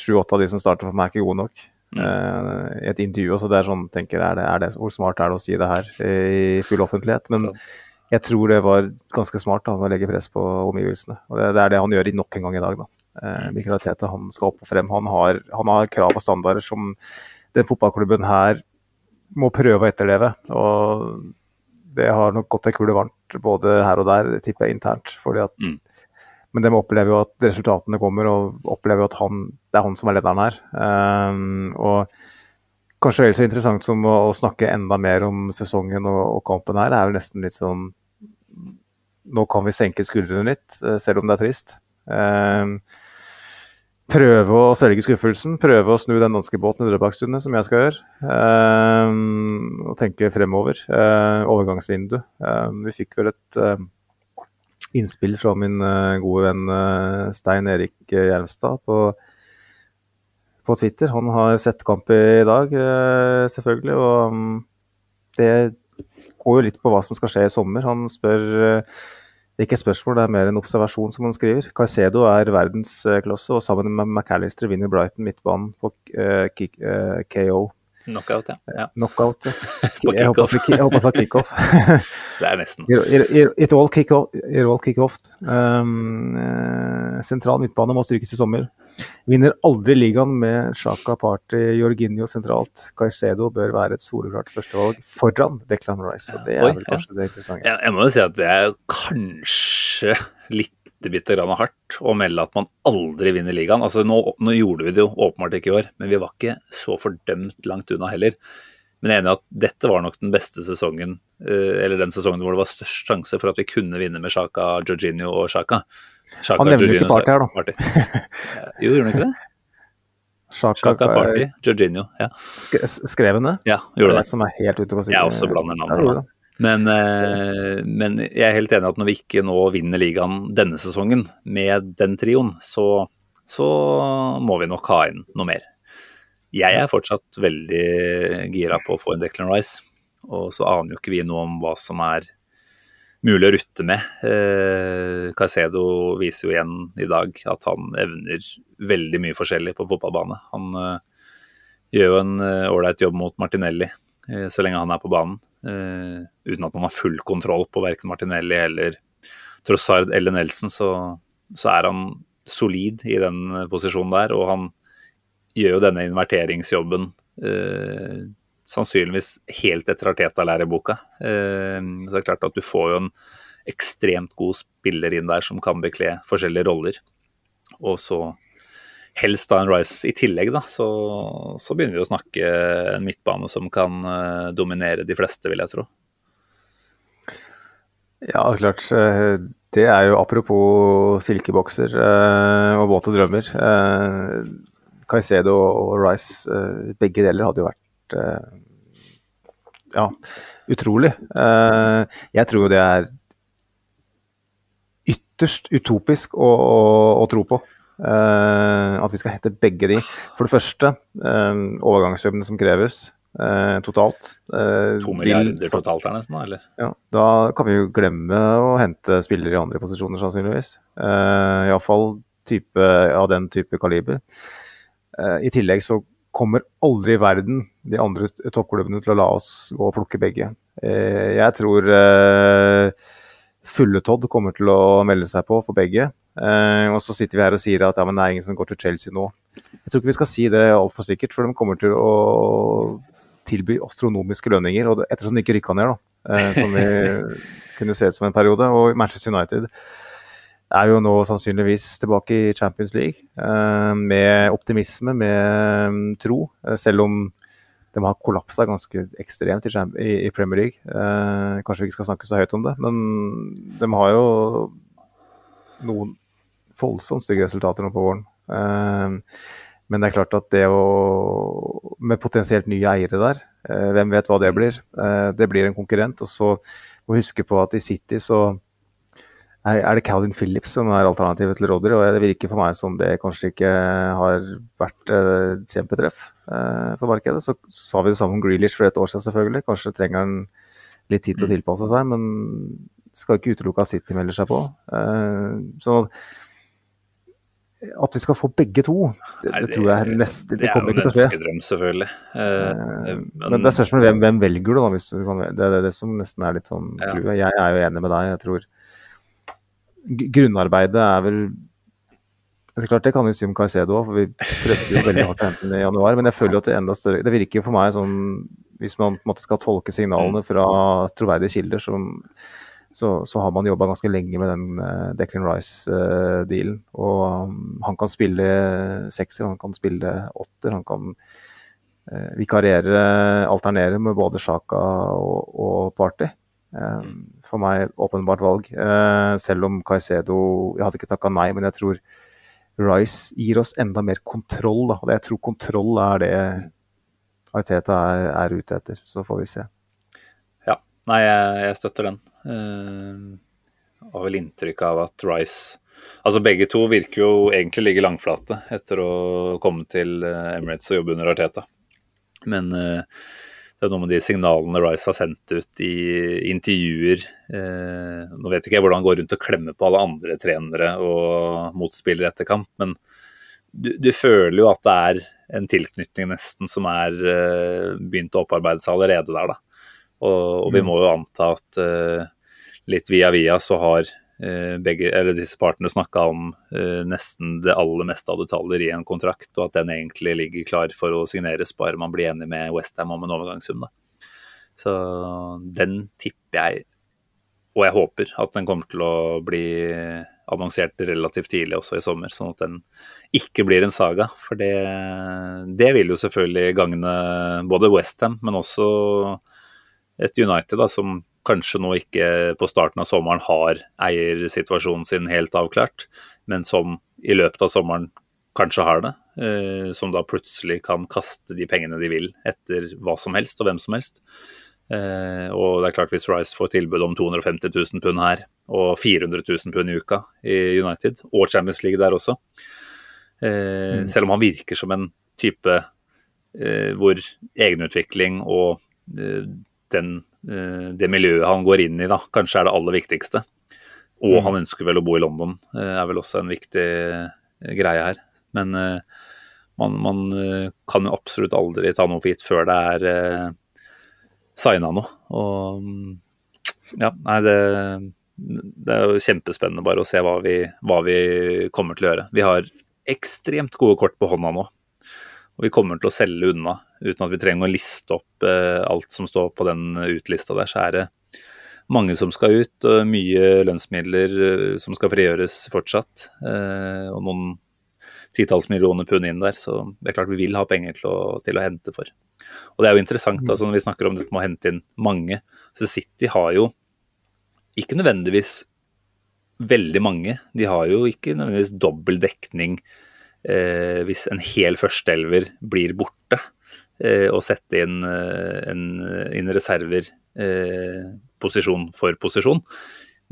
sju-åtte av de som starter for meg, er ikke gode nok. Mm. I et intervju. så det er sånn, tenker er det, er det, Hvor smart er det å si det her i full offentlighet? Men så jeg tror det var ganske smart da, å legge press på omgivelsene. Og det, det, er det han gjør nok en gang i dag. da. Eh, Mikael Tete han skal opp og frem. Han har, han har krav og standarder som den fotballklubben her må prøve å etterleve. Og det har nok gått ei kule varmt både her og der, tipper jeg internt. fordi at mm. Men de opplever jo at resultatene kommer, og opplever jo at han, det er han som er lederen her. Um, og kanskje vel så interessant som å, å, snakke enda mer om sesongen og, og kampen her, det er jo nesten litt sånn Nå kan vi senke skuldrene litt, eh, selv om det er trist. Um, prøve å svelge skuffelsen, prøve å snu den danske båten i Drøbakstunet, som jeg skal gjøre. Um, og tenke fremover. Eh, overgangsvindu. Um, vi fikk vel et eh, innspill fra min gode venn Stein Erik Hjelmstad på på Twitter. Han har sett kamp i dag, eh, selvfølgelig. Og mm, det går jo litt på hva som skal skje i sommer. Han spør eh, ikke et spørsmål, det er mer en observasjon, som han skriver. Caicedo er verdensklasse, og sammen med McAllister vinner Brighton midtbanen på KO. Knockout, ja. ja. Knockout, ja. Jeg håper det var kickoff. det er nesten. It all kickoff. Kick um, uh, sentral midtbane må strykes i sommer. Vinner aldri ligaen med Sjaka Party Jorginho sentralt. Caicedo bør være et soleklart førstevalg foran Declan Rice. og Det er vel kanskje det interessante. Jeg, jeg må jo si at det er kanskje litt bitte grann hardt å melde at man aldri vinner ligaen. Altså, nå, nå, gjorde vi det jo åpenbart ikke i år, men vi var ikke så fordømt langt unna heller. Men jeg er enig i at dette var nok den beste sesongen, eh, eller den sesongen hvor det var størst sjanse for at vi kunne vinne med Sjaka, Jorginho og Sjaka. Sjaka han nevner ikke Party her, da. Party. jo, gjorde han ikke det? Sjaka, Party, Jorginho. Ja. Skrev han det? Ja, gjorde det. det som er helt ute på siden. Jeg også blander navnene. Men, eh, men, jeg er helt enig at når vi ikke nå vinner ligaen denne sesongen med den trioen, så, så må vi nok ha inn noe mer. Jeg er fortsatt veldig gira på å få en Declan Rice, og så aner jo ikke vi noe om hva som er mulig å rutte med. Eh, Caicedo viser jo igjen i dag at han evner veldig mye forskjellig på fotballbane. Han eh, gjør jo en eh, ålreit jobb mot Martinelli så lenge han er på banen, eh, uten at man har full kontroll på verken Martinelli eller Trossard eller Nelson, så, så, er han solid i den posisjonen der. Og han gjør jo denne inverteringsjobben eh, sannsynligvis helt etter Arteta-læreboka. Eh, så det er klart at du får jo en ekstremt god spiller inn der som kan bekle forskjellige roller. Og så helst da en Rice i tillegg, da, så, så, begynner vi å snakke en midtbane som kan uh, dominere de fleste, vil jeg tro. Ja, klart. Eh, det er jo apropos silkebokser uh, og våte drømmer. Caicedo og Rice, begge deler hadde jo vært Eh, ja, utrolig. Eh, jeg tror jo det er ytterst utopisk å, å, å tro på. Uh, at vi skal hente begge de. For det første, uh, overgangssummen som kreves uh, totalt. to milliarder totalt er nesten, eller? Ja, da kan vi jo glemme å hente spillere i andre posisjoner, sannsynligvis. Uh, Iallfall type, av den type kaliber. I tillegg så kommer aldri i verden de andre toppklubbene til å la oss gå og plukke begge. Eh, jeg tror eh, Fulletodd kommer til å melde seg på for begge. Eh, og så sitter vi her og sier at ja, men det er ingen som går til Chelsea nå. Jeg tror ikke vi skal si det altfor sikkert, for de kommer til å tilby astronomiske lønninger. Og ettersom de ikke rykka ned, da, som vi kunne se ut som en periode, og Manchester United er jo nå sannsynligvis tilbake i Champions League uh, med optimisme, med um, tro. Selv om de har kollapsa ganske ekstremt i, Premier League. Kanskje vi ikke skal snakke så høyt om det, men de har jo noen voldsomt stygge resultater nå på våren. Men det er klart at det å Med potensielt nye eiere der, hvem vet hva det blir? Det blir en konkurrent. Og så må huske på at i City så er det Calvin Phillips som er alternativet til Rodry. Og det virker for meg som det kanskje ikke har vært eh, et kjempetreff eh, for markedet. Så sa vi det samme om Grealish for et år siden, selvfølgelig. Kanskje trenger han litt tid til å tilpasse seg, men skal ikke utelukke at City melder seg på. Eh, sånn at at vi skal få begge to, det, Nei, det tror jeg nest, det, Det er kommer jo en ikke til å skje. ønskedrøm, selvfølgelig. Eh, Men det er spørsmålet hvem, hvem velger du, da? Hvis du kan, det er det, det som nesten er litt sånn Ja. Jeg er jo enig med deg. Jeg tror grunnarbeidet er vel det er klart Det kan vi si om Caicedo òg, for vi prøvde jo veldig hardt å hente den i januar. Men jeg føler jo at det er enda større Det virker jo for meg sånn Hvis man på en måte skal tolke signalene fra troverdige kilder, så, så, så har man jobba ganske lenge med den uh, Declan Rice-dealen. og um, han kan spille sekser, han kan spille åtter, han kan eh, vikariere, alternere med både Sjaka og, og Party. Eh, for meg åpenbart valg. Eh, selv om Caicedo Jeg hadde ikke takka nei, men jeg tror Rice gir oss enda mer kontroll. Da. Jeg tror kontroll er det Ariteta er, er ute etter. Så får vi se. Nei, jeg, jeg støtter den. Uh, har vel inntrykk av at Rice Altså begge to virker jo egentlig ligge langflate etter å komme til eh, Emirates og jobbe under Arteta. Men uh, det er noe med de signalene Rice har sendt ut i intervjuer. uh, nå vet ikke jeg hvordan han går rundt og klemmer på alle andre trenere og motspillere etter kamp, men du, du føler jo at det er en tilknytning nesten som er uh, begynt å opparbeide seg allerede der, da. Og, og vi må jo anta at eh, litt via via så har eh, begge, eller disse partene snakka om eh, nesten det aller meste av detaljer i en kontrakt, og at den egentlig ligger klar for å signeres, bare man blir enig med Westham om en overgangssum. Da. Så den tipper jeg, og jeg håper, at den kommer til å bli annonsert relativt tidlig også i sommer, sånn at den ikke blir en saga. For det, det vil jo selvfølgelig gagne både Westham, men også et United da, som kanskje nå ikke på starten av sommeren har eiersituasjonen sin helt avklart, men som i løpet av sommeren kanskje har det. Eh, som da plutselig kan kaste de pengene de vil etter hva som helst og hvem som helst. Eh, og det er klart hvis Rice får tilbud om 250 000 pund her og 400 000 pund i uka i United, og Champions League der også, eh, selv om han virker som en type eh, hvor egenutvikling og den, eh, det miljøet han går inn i, da, kanskje er det aller viktigste. Og han ønsker vel å bo i London, eh, er vel også en viktig eh, greie her. Men man, man kan jo absolutt aldri ta noe for gitt før det er signa noe. Og mm, ja, nei, det, det er jo kjempespennende bare å se hva vi, hva vi kommer til å gjøre. Vi har ekstremt gode kort på hånda nå. Og vi kommer til å selge unna uten at vi trenger å liste opp eh, alt som står på den utlista der. Så er det mange som skal ut, og mye lønnsmidler eh, som skal frigjøres fortsatt. Eh, og noen titalls millioner pund inn der, så det er klart vi vil ha penger til å, til å hente for. Og det er jo interessant altså, når vi snakker om dette med å hente inn mange. Så City har jo ikke nødvendigvis veldig mange. De har jo ikke nødvendigvis dobbel dekning eh, hvis en hel førsteelver blir borte. Eh, og sette inn, eh, en, inn reserver eh, posisjon for posisjon.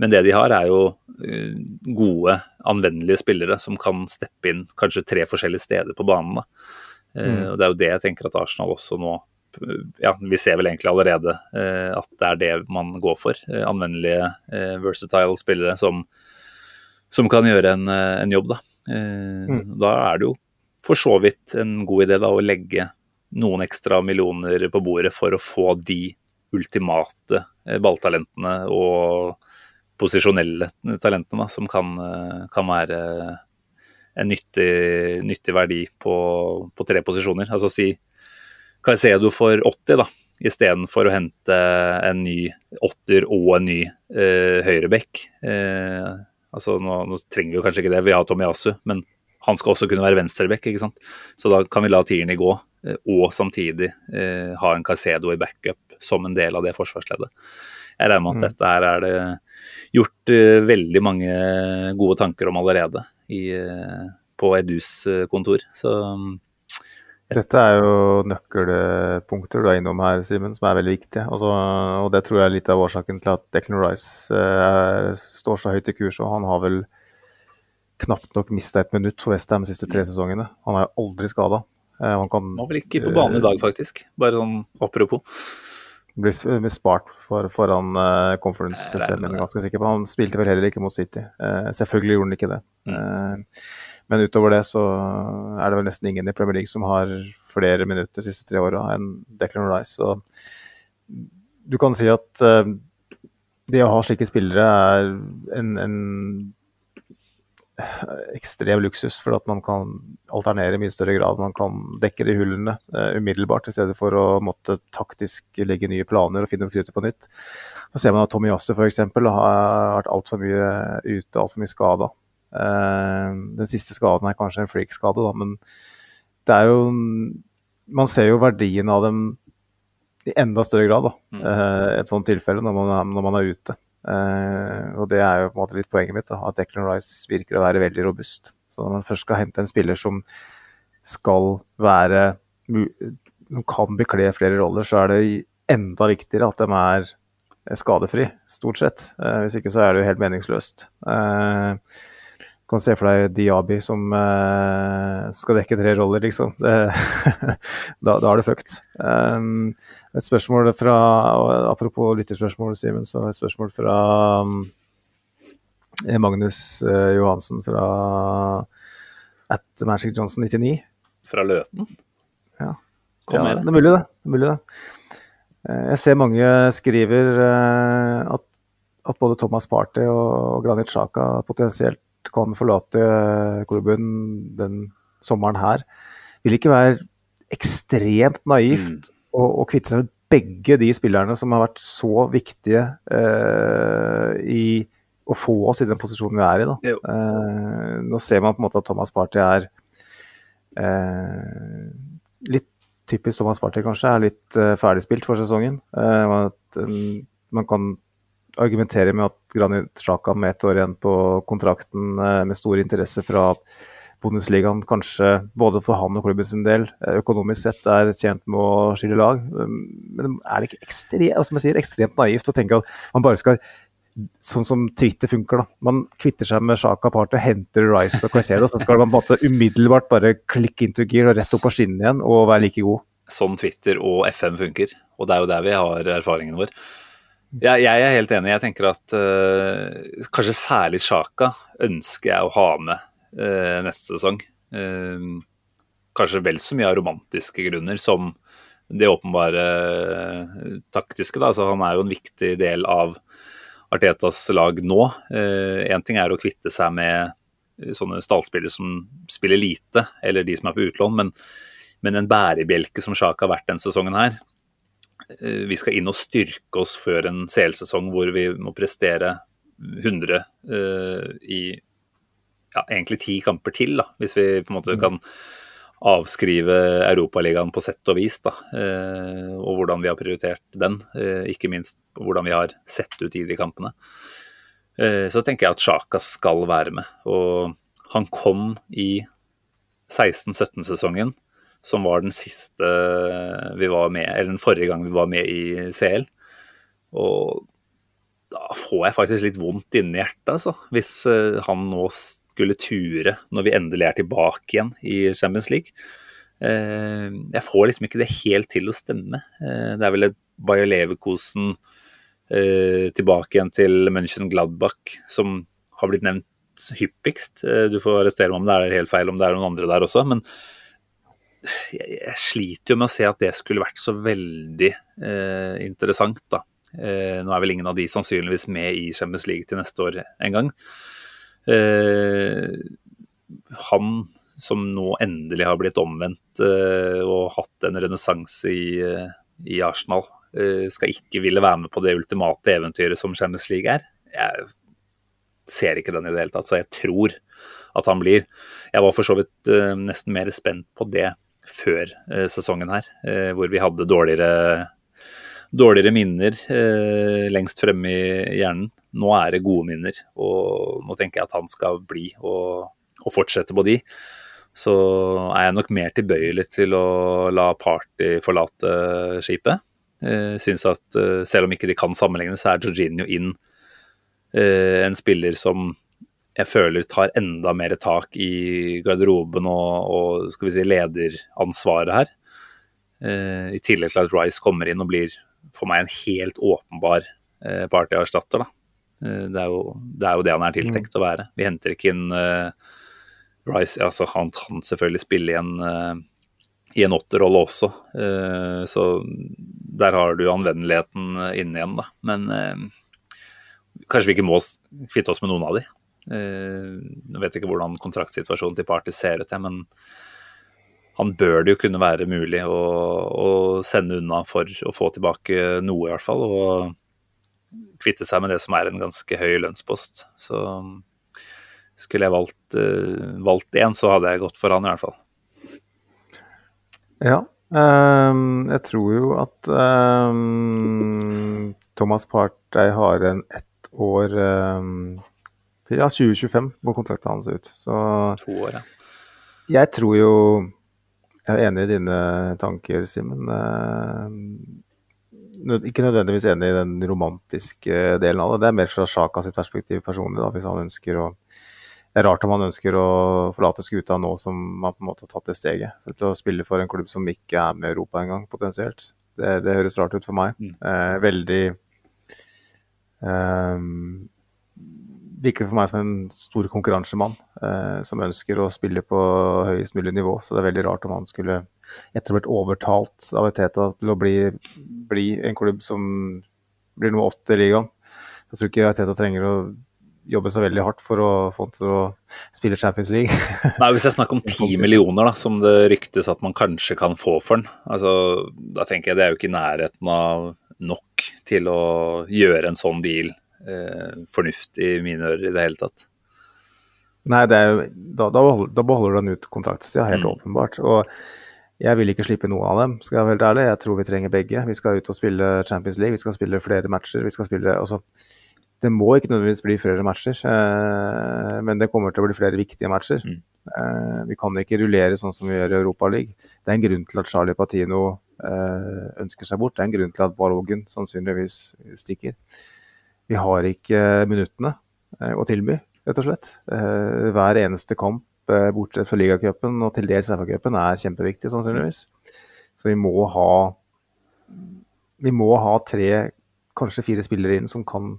Men det de har, er jo eh, gode, anvendelige spillere som kan steppe inn kanskje tre forskjellige steder på banen. Eh, og Det er jo det jeg tenker at Arsenal også nå ja, Vi ser vel egentlig allerede eh, at det er det man går for. Anvendelige, versatile spillere som, som kan gjøre en, en jobb. Da. Eh, da er det jo for så vidt en god idé da, å legge noen ekstra millioner på bordet for å få de ultimate eh, balltalentene og posisjonelle talentene da, som kan, eh, kan være en nyttig, nyttig verdi på, på tre posisjoner. Altså si Caicedo for 80, da, istedenfor å hente en ny åtter og en ny eh, høyrebekk. Eh, altså nå, nå trenger vi jo kanskje ikke det, vi har Tomiyasu, men han skal også kunne være venstreback. ikke sant? Så da kan vi la tierne gå, eh, og samtidig eh, ha en Caicedo i backup som en del av det forsvarsleddet. Jeg regner med at dette her er det gjort eh, veldig mange gode tanker om allerede i, eh, på Edus eh, kontor. Så mm, Dette er jo nøkkelpunkter du er innom her, Simen, som er veldig viktige. Altså, og det tror jeg er litt av årsaken til at Declan Rice eh, står så høyt i kurs. Og han har vel knapt nok mista et minutt for Westham de siste tre sesongene. Han er jo aldri skada. Eh, han kan var vel ikke på banen i dag, faktisk. Bare sånn apropos. Blir, blir spart for, foran conference, Jeg regner med jeg er ganske sikker på. Han spilte vel heller ikke mot City. Eh, selvfølgelig gjorde han ikke det. Mm. Eh, men utover det så er det vel nesten ingen i Premier League som har flere minutter de siste tre åra enn Declan Rice. Så du kan si at eh, det å ha slike spillere er en, en ekstrem luksus, for at man kan alternere i mye større grad. Man kan dekke de hullene uh, umiddelbart, i stedet for å måtte taktisk legge nye planer og finne opp krutet på nytt. Så ser man at Tommy Yasse f.eks. har vært altfor mye ute, altfor mye skada. Eh, den siste skaden er kanskje en freak-skade, men det er jo Man ser jo verdien av dem i enda større grad, da. Mm. Eh, et sånt tilfelle når man er, når man er ute. Uh, og det er jo på en måte litt poenget mitt, da, at Declan Rice virker å være veldig robust. Så når man først skal hente en spiller som skal være som kan bekle flere roller, så er det enda viktigere at de er skadefri, stort sett. Uh, hvis ikke så er det jo helt meningsløst. Du kan se for deg Diaby som eh, skal dekke tre roller, liksom. Det, da, da er det fucked. Um, et spørsmål fra Apropos lytterspørsmål, Simen, så et spørsmål fra um, Magnus uh, Johansen fra at Magic Johnson 99. Fra Løten. Ja. Kom ja, med det det. er mulig, det. det, er mulig det. Uh, Jeg ser mange skriver uh, at, at både Thomas Party og Granit Xhaka potensielt kan forlate klubben den sommeren her. Vil ikke være ekstremt naivt å, å kvitte seg med begge de spillerne som har vært så viktige eh, i å få oss i den posisjonen vi er i. Eh, nå ser man på en måte at Thomas Party er eh, litt typisk Thomas Party kanskje, er litt eh, ferdigspilt for sesongen. Eh, mm, man kan argumentere med at Granit Xhaka med ett år igjen på kontrakten, eh, med stor interesse fra Bundesligaen, kanskje både for han og klubben sin del, eh, økonomisk sett er tjent med å skille lag. Um, Men er det ikke ekstremt, jeg sier, ekstremt naivt å tenke at man bare skal Sånn som Twitter funker, da. Man kvitter seg med Shaka Party, henter Rice og Caicedo, så skal man på en måte umiddelbart bare klikke into gear og rett opp på skinnene igjen og være like god. Sånn Twitter og FM funker, og det er jo der vi har erfaringen vår. Jeg, jeg er helt enig. Jeg tenker at uh, kanskje særlig Sjaka ønsker jeg å ha med uh, neste sesong. Uh, kanskje vel så mye av romantiske grunner som det åpenbare taktiske. Da. Altså, han er jo en viktig del av Artetas lag nå. Én ting er å kvitte seg med sånne stallspillere som spiller lite, eller de som er på utlån, men, men en bærebjelke som Sjaka har vært denne sesongen her. Eh, Vi skal inn og styrke oss før en CL-sesong hvor vi må prestere 100 eh, i ja, egentlig ti kamper til, da, hvis vi på en måte kan avskrive Europaligaen på sett og vis. Da, eh, og hvordan vi har prioritert den, ikke minst hvordan vi har sett ut i de kampene. Så tenker jeg at Sjaka skal være med. Og han kom i 16-17-sesongen, som var den siste vi var med, eller den forrige gang vi var med i CL. Og da får jeg faktisk litt vondt inni hjertet, altså. Hvis eh, han nå skulle ture når vi endelig er tilbake igjen i Champions League. Eh, jeg får liksom ikke det helt til å stemme. Eh, det er vel et Bayer Leverkosen eh, tilbake igjen til München Gladbach som har blitt nevnt hyppigst. Eh, du får arrestere meg om det er helt feil, om det er noen andre der også. Men jeg, jeg sliter jo med å se at det skulle vært så veldig eh, interessant, da. Eh, nå er vel ingen av de sannsynligvis med i Champions League til neste år engang. Eh, han som nå endelig har blitt omvendt eh, og hatt en renessanse i, eh, i Arsenal, eh, skal ikke ville være med på det ultimate eventyret som Champions League er. Jeg ser ikke den i det hele tatt, så jeg tror at han blir. Jeg var for så vidt eh, nesten mer spent på det før eh, sesongen her, eh, hvor vi hadde dårligere dårligere minner eh, lengst fremme i hjernen. Nå er det gode minner, og nå tenker jeg at han skal bli og, og fortsette på de. så er jeg nok mer tilbøyelig til å la Party forlate skipet. Jeg synes at Selv om ikke de kan sammenligne, så er Jorginho inn en spiller som jeg føler tar enda mer tak i garderoben og, og skal vi si, lederansvaret her. I tillegg til at Rice kommer inn og blir for meg en helt åpenbar partyerstatter. da. Det er, jo, det er, jo, det han er tiltenkt å være. Vi henter ikke inn Rice altså Han kan selvfølgelig spille i en, uh, i en åtterrolle også, uh, så der har du anvendeligheten inne igjen, da. Men uh, kanskje vi ikke må kvitte oss med noen av de. Jeg vet jeg ikke hvordan kontraktsituasjonen til Party ser ut, men han bør det jo kunne være mulig å, å, sende unna for å få tilbake noe, i hvert fall. Og kvitte seg med det som er en ganske høy lønnspost. Så skulle jeg valgt, uh, valgt én, så hadde jeg gått for han i hvert fall. Ja. Um, jeg tror jo at um, Thomas Partey har en ett år um, til ja, 2025 går kontrakten hans ut. Så to år, ja. jeg tror jo Jeg er enig i dine tanker, Simen. ikke nødvendigvis enig i den romantiske delen av det. Det er mer fra Sjaka sitt perspektiv personlig, da, hvis han ønsker å det er rart om han ønsker å forlate skuta nå som man på en måte har tatt det steget. Til å spille for en klubb som ikke er med i Europa engang, potensielt. Det, det, høres rart ut for meg. Mm. Eh, veldig eh, Virker for meg som en stor konkurransemann eh, som ønsker å spille på høyest mulig nivå. Så det er veldig rart om han skulle, etter å ha blitt overtalt av Eteta til å bli, bli en klubb som blir nummer åtte i ligaen. Så jeg tror ikke Eteta trenger å jobbe så veldig hardt for å få han til å spille Champions League. Nei, Hvis jeg snakker om ti millioner, da, som det ryktes at man kanskje kan få for den, altså, da tenker jeg det er jo ikke i nærheten av nok til å gjøre en sånn deal eh, fornuftig i mine ører i det hele tatt. Nei, jo, da, da, beholder, da beholder du den ut kontraktstida, helt mm. åpenbart. Og jeg vil ikke slippe noen av dem, skal jeg være helt ærlig. Jeg tror vi trenger begge. Vi skal ut og spille Champions League, vi skal spille flere matcher. vi skal spille, altså, det må ikke nødvendigvis bli flere matcher, eh, men det kommer til å bli flere viktige matcher. Mm. Eh, vi kan ikke rullere sånn som vi gjør i Europaligaen. Det er en grunn til at Charlie Patino eh, ønsker seg bort. Det er en grunn til at Balogun sannsynligvis stikker. Vi har ikke minuttene å tilby, rett og slett. Hver eneste kamp, bortsett fra ligacupen og til dels FA-cupen, er kjempeviktig, sannsynligvis. Så vi må ha vi må ha tre, kanskje fire spillere inn som kan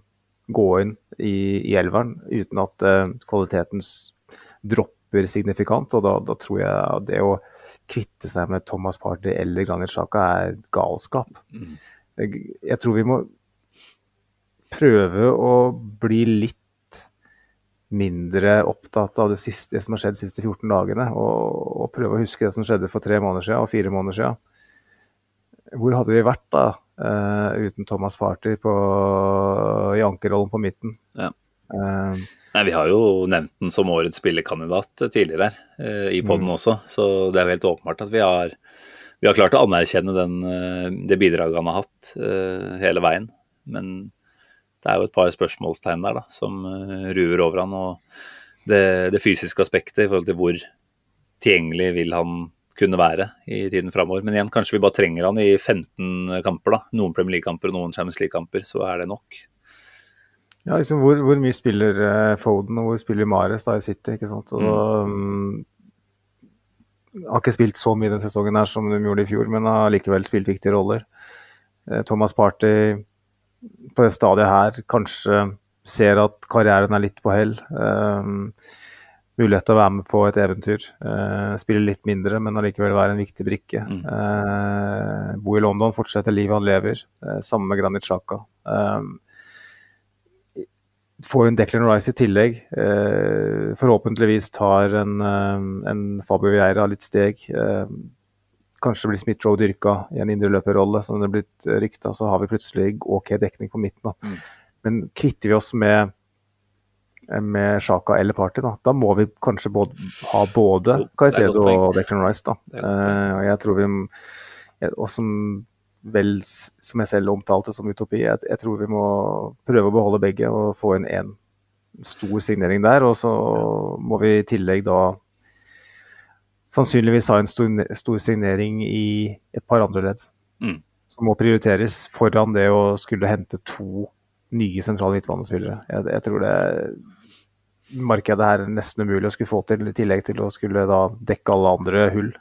gå inn i, i elveren uten at kvaliteten dropper signifikant. Og da, da, tror jeg det å kvitte seg med Thomas Party eller Granit Sjaka er galskap. Mm. Jeg, tror vi må prøve å bli litt mindre opptatt av det, siste, det som har skjedd de siste 14 dagene, og, og, prøve å huske det som skjedde for tre måneder siden og fire måneder siden. Hvor hadde vi vært da Uh, uten Thomas Party på, i ankerrollen på midten. Ja. Uh, Nei, Vi har jo nevnt den som årets spillekandidat tidligere her, uh, i poden mm. også. Så det er jo helt åpenbart at vi har, vi har klart å anerkjenne den, det bidraget han har hatt hele veien. Men det er jo et par spørsmålstegn der da, som ruver over han. Og det, det fysiske aspektet i forhold til hvor tilgjengelig vil han kunne være i tiden framover. Men igjen, kanskje vi bare trenger han i 15 kamper. da. Noen Premier League-kamper og noen Champions League-kamper, så er det nok. Ja, liksom hvor, hvor mye spiller uh, Foden og hvor spiller Mares da i City? ikke sant? Altså, mm. um, har ikke spilt så mye den sesongen her som de gjorde i fjor, men har likevel spilt viktige roller. Uh, Thomas Party på det stadiet her kanskje ser at karrieren er litt på hell. Um, mulighet til å være med på et eventyr. Uh, spille litt mindre, men allikevel være en viktig brikke. Mm. Uh, bo i London, fortsette livet han lever. Uh, samme med Granit Xhaka. får en Declan Rice i tillegg. forhåpentligvis tar en, en Fabio Vieira litt steg. Kanskje blir Smith-Roe dyrka i en indreløperrolle, som det er blitt rykta. Så har vi plutselig OK dekning på midten. Mm. Men kvitter vi oss med med Sjaka eller Party, da, da må vi kanskje både, ha både Caicedo og Declan Rice. da. Uh, og jeg tror vi, og som vel, som jeg selv omtalte som utopi, jeg, jeg, tror vi må prøve å beholde begge og få inn én stor signering der. Og så må vi i tillegg da sannsynligvis ha en stor, stor signering i et par andre ledd. Mm. Som må prioriteres foran det å skulle hente to nye sentrale midtbanespillere. Jeg, jeg tror det markedet her er nesten umulig å skulle få til, i tillegg til å skulle da dekke alle andre hull.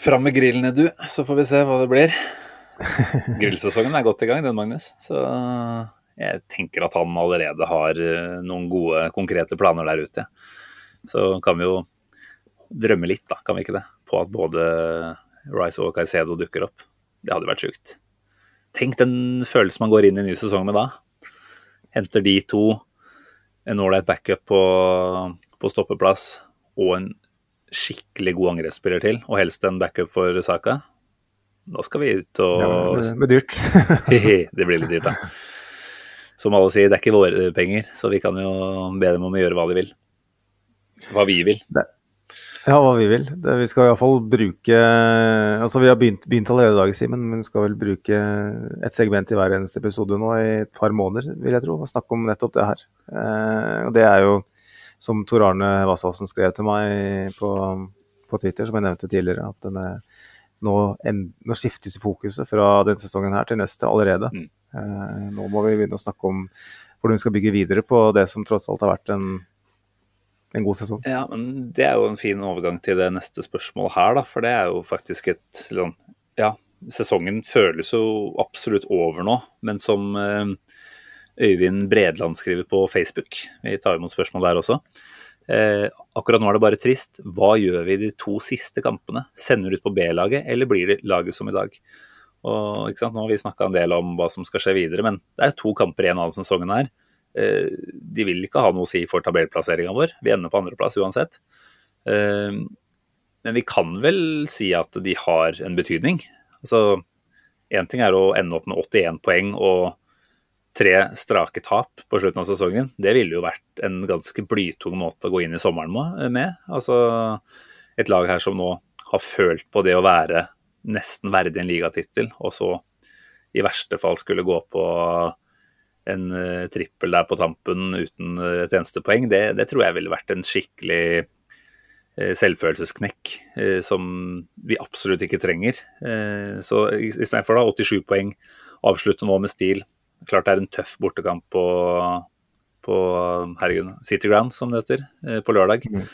Fram med grillene, du, så får vi se hva det blir. Grillsesongen er godt i gang, den, Magnus. Så jeg tenker at han allerede har eh, noen gode, konkrete planer der ute. Så kan vi jo drømme litt, da, kan vi ikke det? På at både Rice og Caicedo dukker opp. Det hadde vært sjukt. Tenk den følelsen man går inn i ny sesong med da. Henter de to, en ålreit backup på, på stoppeplass og en skikkelig god angrepsspiller til, og helst en backup for Saka. Da skal vi ut og Ja, det blir dyrt. Det blir litt dyrt, da. Som alle sier, det er ikke våre penger, så vi kan jo be dem om å gjøre hva de vil. Hva vi vil. Ja, hva vi vil. Det, vi skal iallfall bruke Altså, vi har begynt, begynt allerede i dag, Simen, men vi skal vel bruke et segment i hver eneste episode nå i et par måneder, vil jeg tro, og snakke om nettopp det her. Eh, og det er jo, som Tor Arne Vassåsen skrev til meg på, på Twitter, som jeg nevnte tidligere, at denne, nå, en, nå skiftes fokuset fra denne sesongen her til neste allerede. Mm. Eh, nå må vi begynne å snakke om hvordan vi skal bygge videre på det som tross alt har vært en, en god sesong. Ja, men det er jo en fin overgang til det neste spørsmålet her, da. For det er jo faktisk et sånn Ja, sesongen føles jo absolutt over nå, men som eh, Øyvind Bredland skriver på Facebook, vi tar imot spørsmål der også. Eh, akkurat nå er det bare trist. Hva gjør vi de to siste kampene? Sender ut på B-laget, eller blir det laget som i dag? Og? Nå har vi snakka en del om hva som skal skje videre, men det er to kamper igjen av sesongen her. Eh, de vil ikke ha noe å si for tabellplasseringa vår. Vi ender på andreplass uansett. Eh, men vi kan vel si at de har en betydning. Altså, Én ting er å ende opp med 81 poeng og tre strake tap på slutten av sesongen. Det ville jo vært en ganske blytung måte å gå inn i sommeren med. Altså, et lag her som nå har følt på det å være nesten verdig en ligatittel, og så i verste fall skulle gå på en uh, trippel der på tampen uten uh, et eneste poeng, det, det, tror jeg ville vært en skikkelig uh, selvfølelsesknekk som vi absolutt ikke trenger. så istedenfor 87 poeng, avslutte nå med stil. Klart det er en tøff bortekamp på, på herregud, City Ground, som det heter, på lørdag. Mm.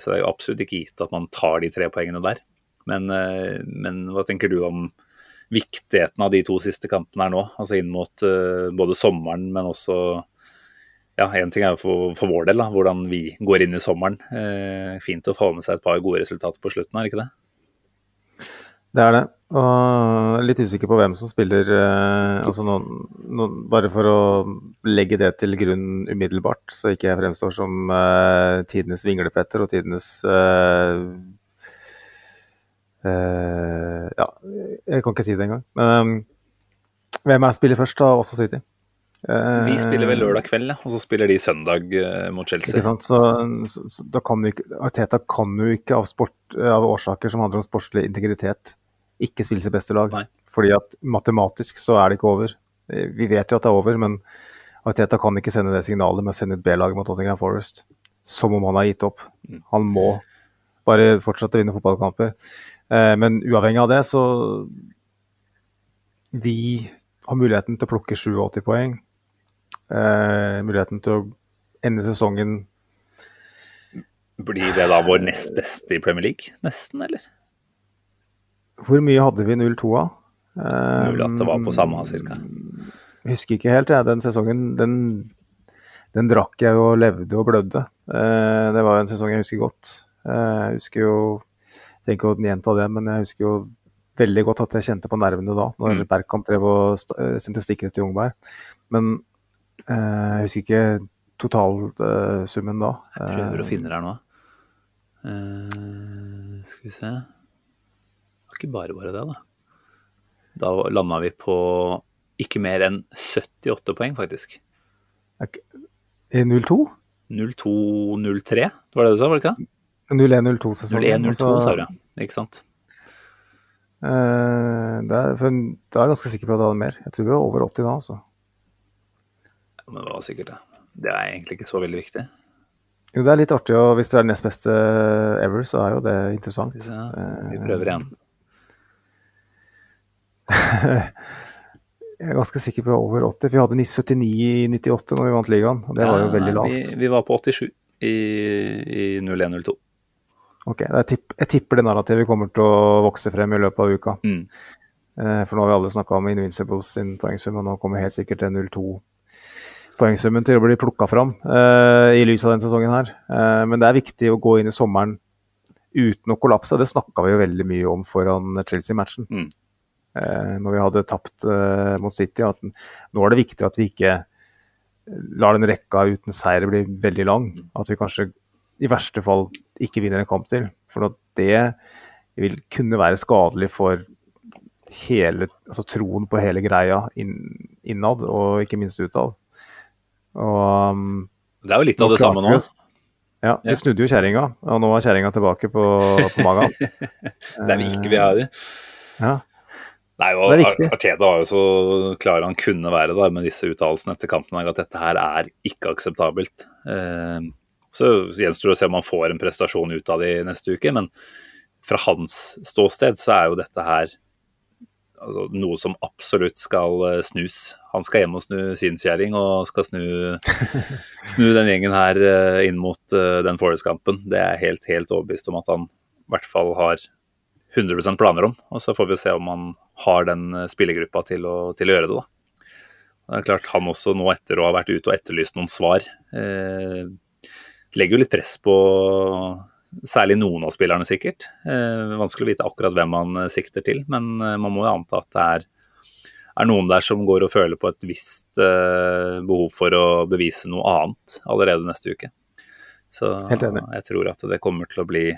så det er jo absolutt ikke gitt at man tar de tre poengene der. Men, men hva tenker du om viktigheten av de to siste kampene her nå. Altså inn mot uh, både sommeren, men også Ja, én ting er jo for, for, vår del, da, hvordan vi går inn i sommeren. Uh, fint å få med seg et par gode resultater på slutten, er det ikke det? Det er det. Og litt usikker på hvem som spiller uh, altså noen, noen, Bare for å legge det til grunn umiddelbart, så ikke jeg fremstår som tidenes vinglepetter og tidenes Uh, ja, jeg kan ikke si det engang. Men um, hvem er det spiller først, da? Også City. Uh, vi spiller vel lørdag kveld, ja. og så spiller de søndag uh, mot Chelsea. Ikke sant? Så, så, så da kan du ikke, Arteta kan jo ikke av, sport, av årsaker som handler om sportslig integritet, ikke spille sitt beste lag. Nei. Fordi at matematisk så er det ikke over. Vi vet jo at det er over, men Arteta kan ikke sende det signalet med å sende et B-lag mot Nottingham Forest som om han har gitt opp. Mm. Han må bare fortsette å vinne fotballkamper. Men uavhengig av det, så Vi har muligheten til å plukke 87 poeng. Eh, muligheten til å ende sesongen Blir det da vår nest beste i Premier League? Nesten, eller? Hvor mye hadde vi 0-2 av? Eh, Mulig at det var på samme cirka. Husker ikke helt, jeg. Den sesongen den, den drakk jeg og levde og blødde. Eh, det var en sesong jeg husker godt. Eh, jeg husker jo trenger ikke å gjenta det, men jeg husker jo veldig godt at jeg kjente på nervene da, når Mm. Bergkamp drev og sendte stikkere til Jungberg. Men eh, jeg husker ikke totalsummen da. Jeg prøver å Eh, finne det her nå. Eh, skal vi se Det var ikke bare bare det, da. Da landa vi på ikke mer enn 78 poeng, faktisk. I 02? 02-03, var det du sa, var det ikke? 01-02-sesongen. 01-02, sa du, ja. Ikke sant. Eh, det er, for, da er jeg ganske sikker på at jeg hadde mer. Jeg tror vi var over 80 da, altså. Ja, Men det var sikkert det. Det er egentlig ikke så veldig viktig. Jo, det er litt artig, og hvis det er nest beste ever, så er jo det interessant. Ja, vi prøver igjen. Jeg er ganske sikker på over 80. Vi hadde 79 i 98 når vi vant ligaen, og det var jo veldig lavt. Vi, vi var på 87 i, i 01-02. Ok, jeg, tipp, jeg tipper det narrativet kommer til å vokse frem i løpet av uka. Mm. Eh, for nå har vi alle snakka om Invincibles sin poengsum, og nå kommer helt sikkert 0-2 poengsummen til å bli plukka fram eh, i lys av denne sesongen her. Eh, men det er viktig å gå inn i sommeren uten å kollapse. Det snakka vi jo veldig mye om foran Chelsea-matchen. Mm. Eh, når vi hadde tapt mot City. At nå er det viktig at vi ikke lar den rekka uten seier bli veldig lang. At vi kanskje i verste fall ikke vinner en kamp til. For at det vil kunne være skadelig for hele, altså troen på hele greia innad, og ikke minst utad. Og um, Det er jo litt av det samme nå. Ja, vi Ja. snudde jo kjerringa, og nå er kjerringa tilbake på, på magen. Det er vi ikke vi er i. Ja. Nei, og. Arteta var jo så klar han kunne være da, med disse uttalelsene etter kampen at dette her er ikke akseptabelt. Eh, så gjenstår det å se om han får en prestasjon ut av det neste uke, men fra hans ståsted så er jo dette her altså, noe som absolutt skal eh, snus. Han skal hjem og snu sin kjerring og skal snu, snu den gjengen her eh, inn mot eh, den Forest-kampen. Det er jeg helt, helt overbevist om at han i hvert fall har 100% planer om. Og så får vi se om han har den spillergruppa til til å gjøre det, da. Det er klart Han også nå etter å ha vært ute og etterlyst noen svar, eh, legger jo litt press på særlig noen av spillerne, sikkert. Eh, vanskelig å vite akkurat hvem man eh, sikter til, men eh, man må jo anta at det er, er noen der som går og føler på et visst eh, behov for å bevise noe annet allerede neste uke. Så jeg tror at det kommer til å bli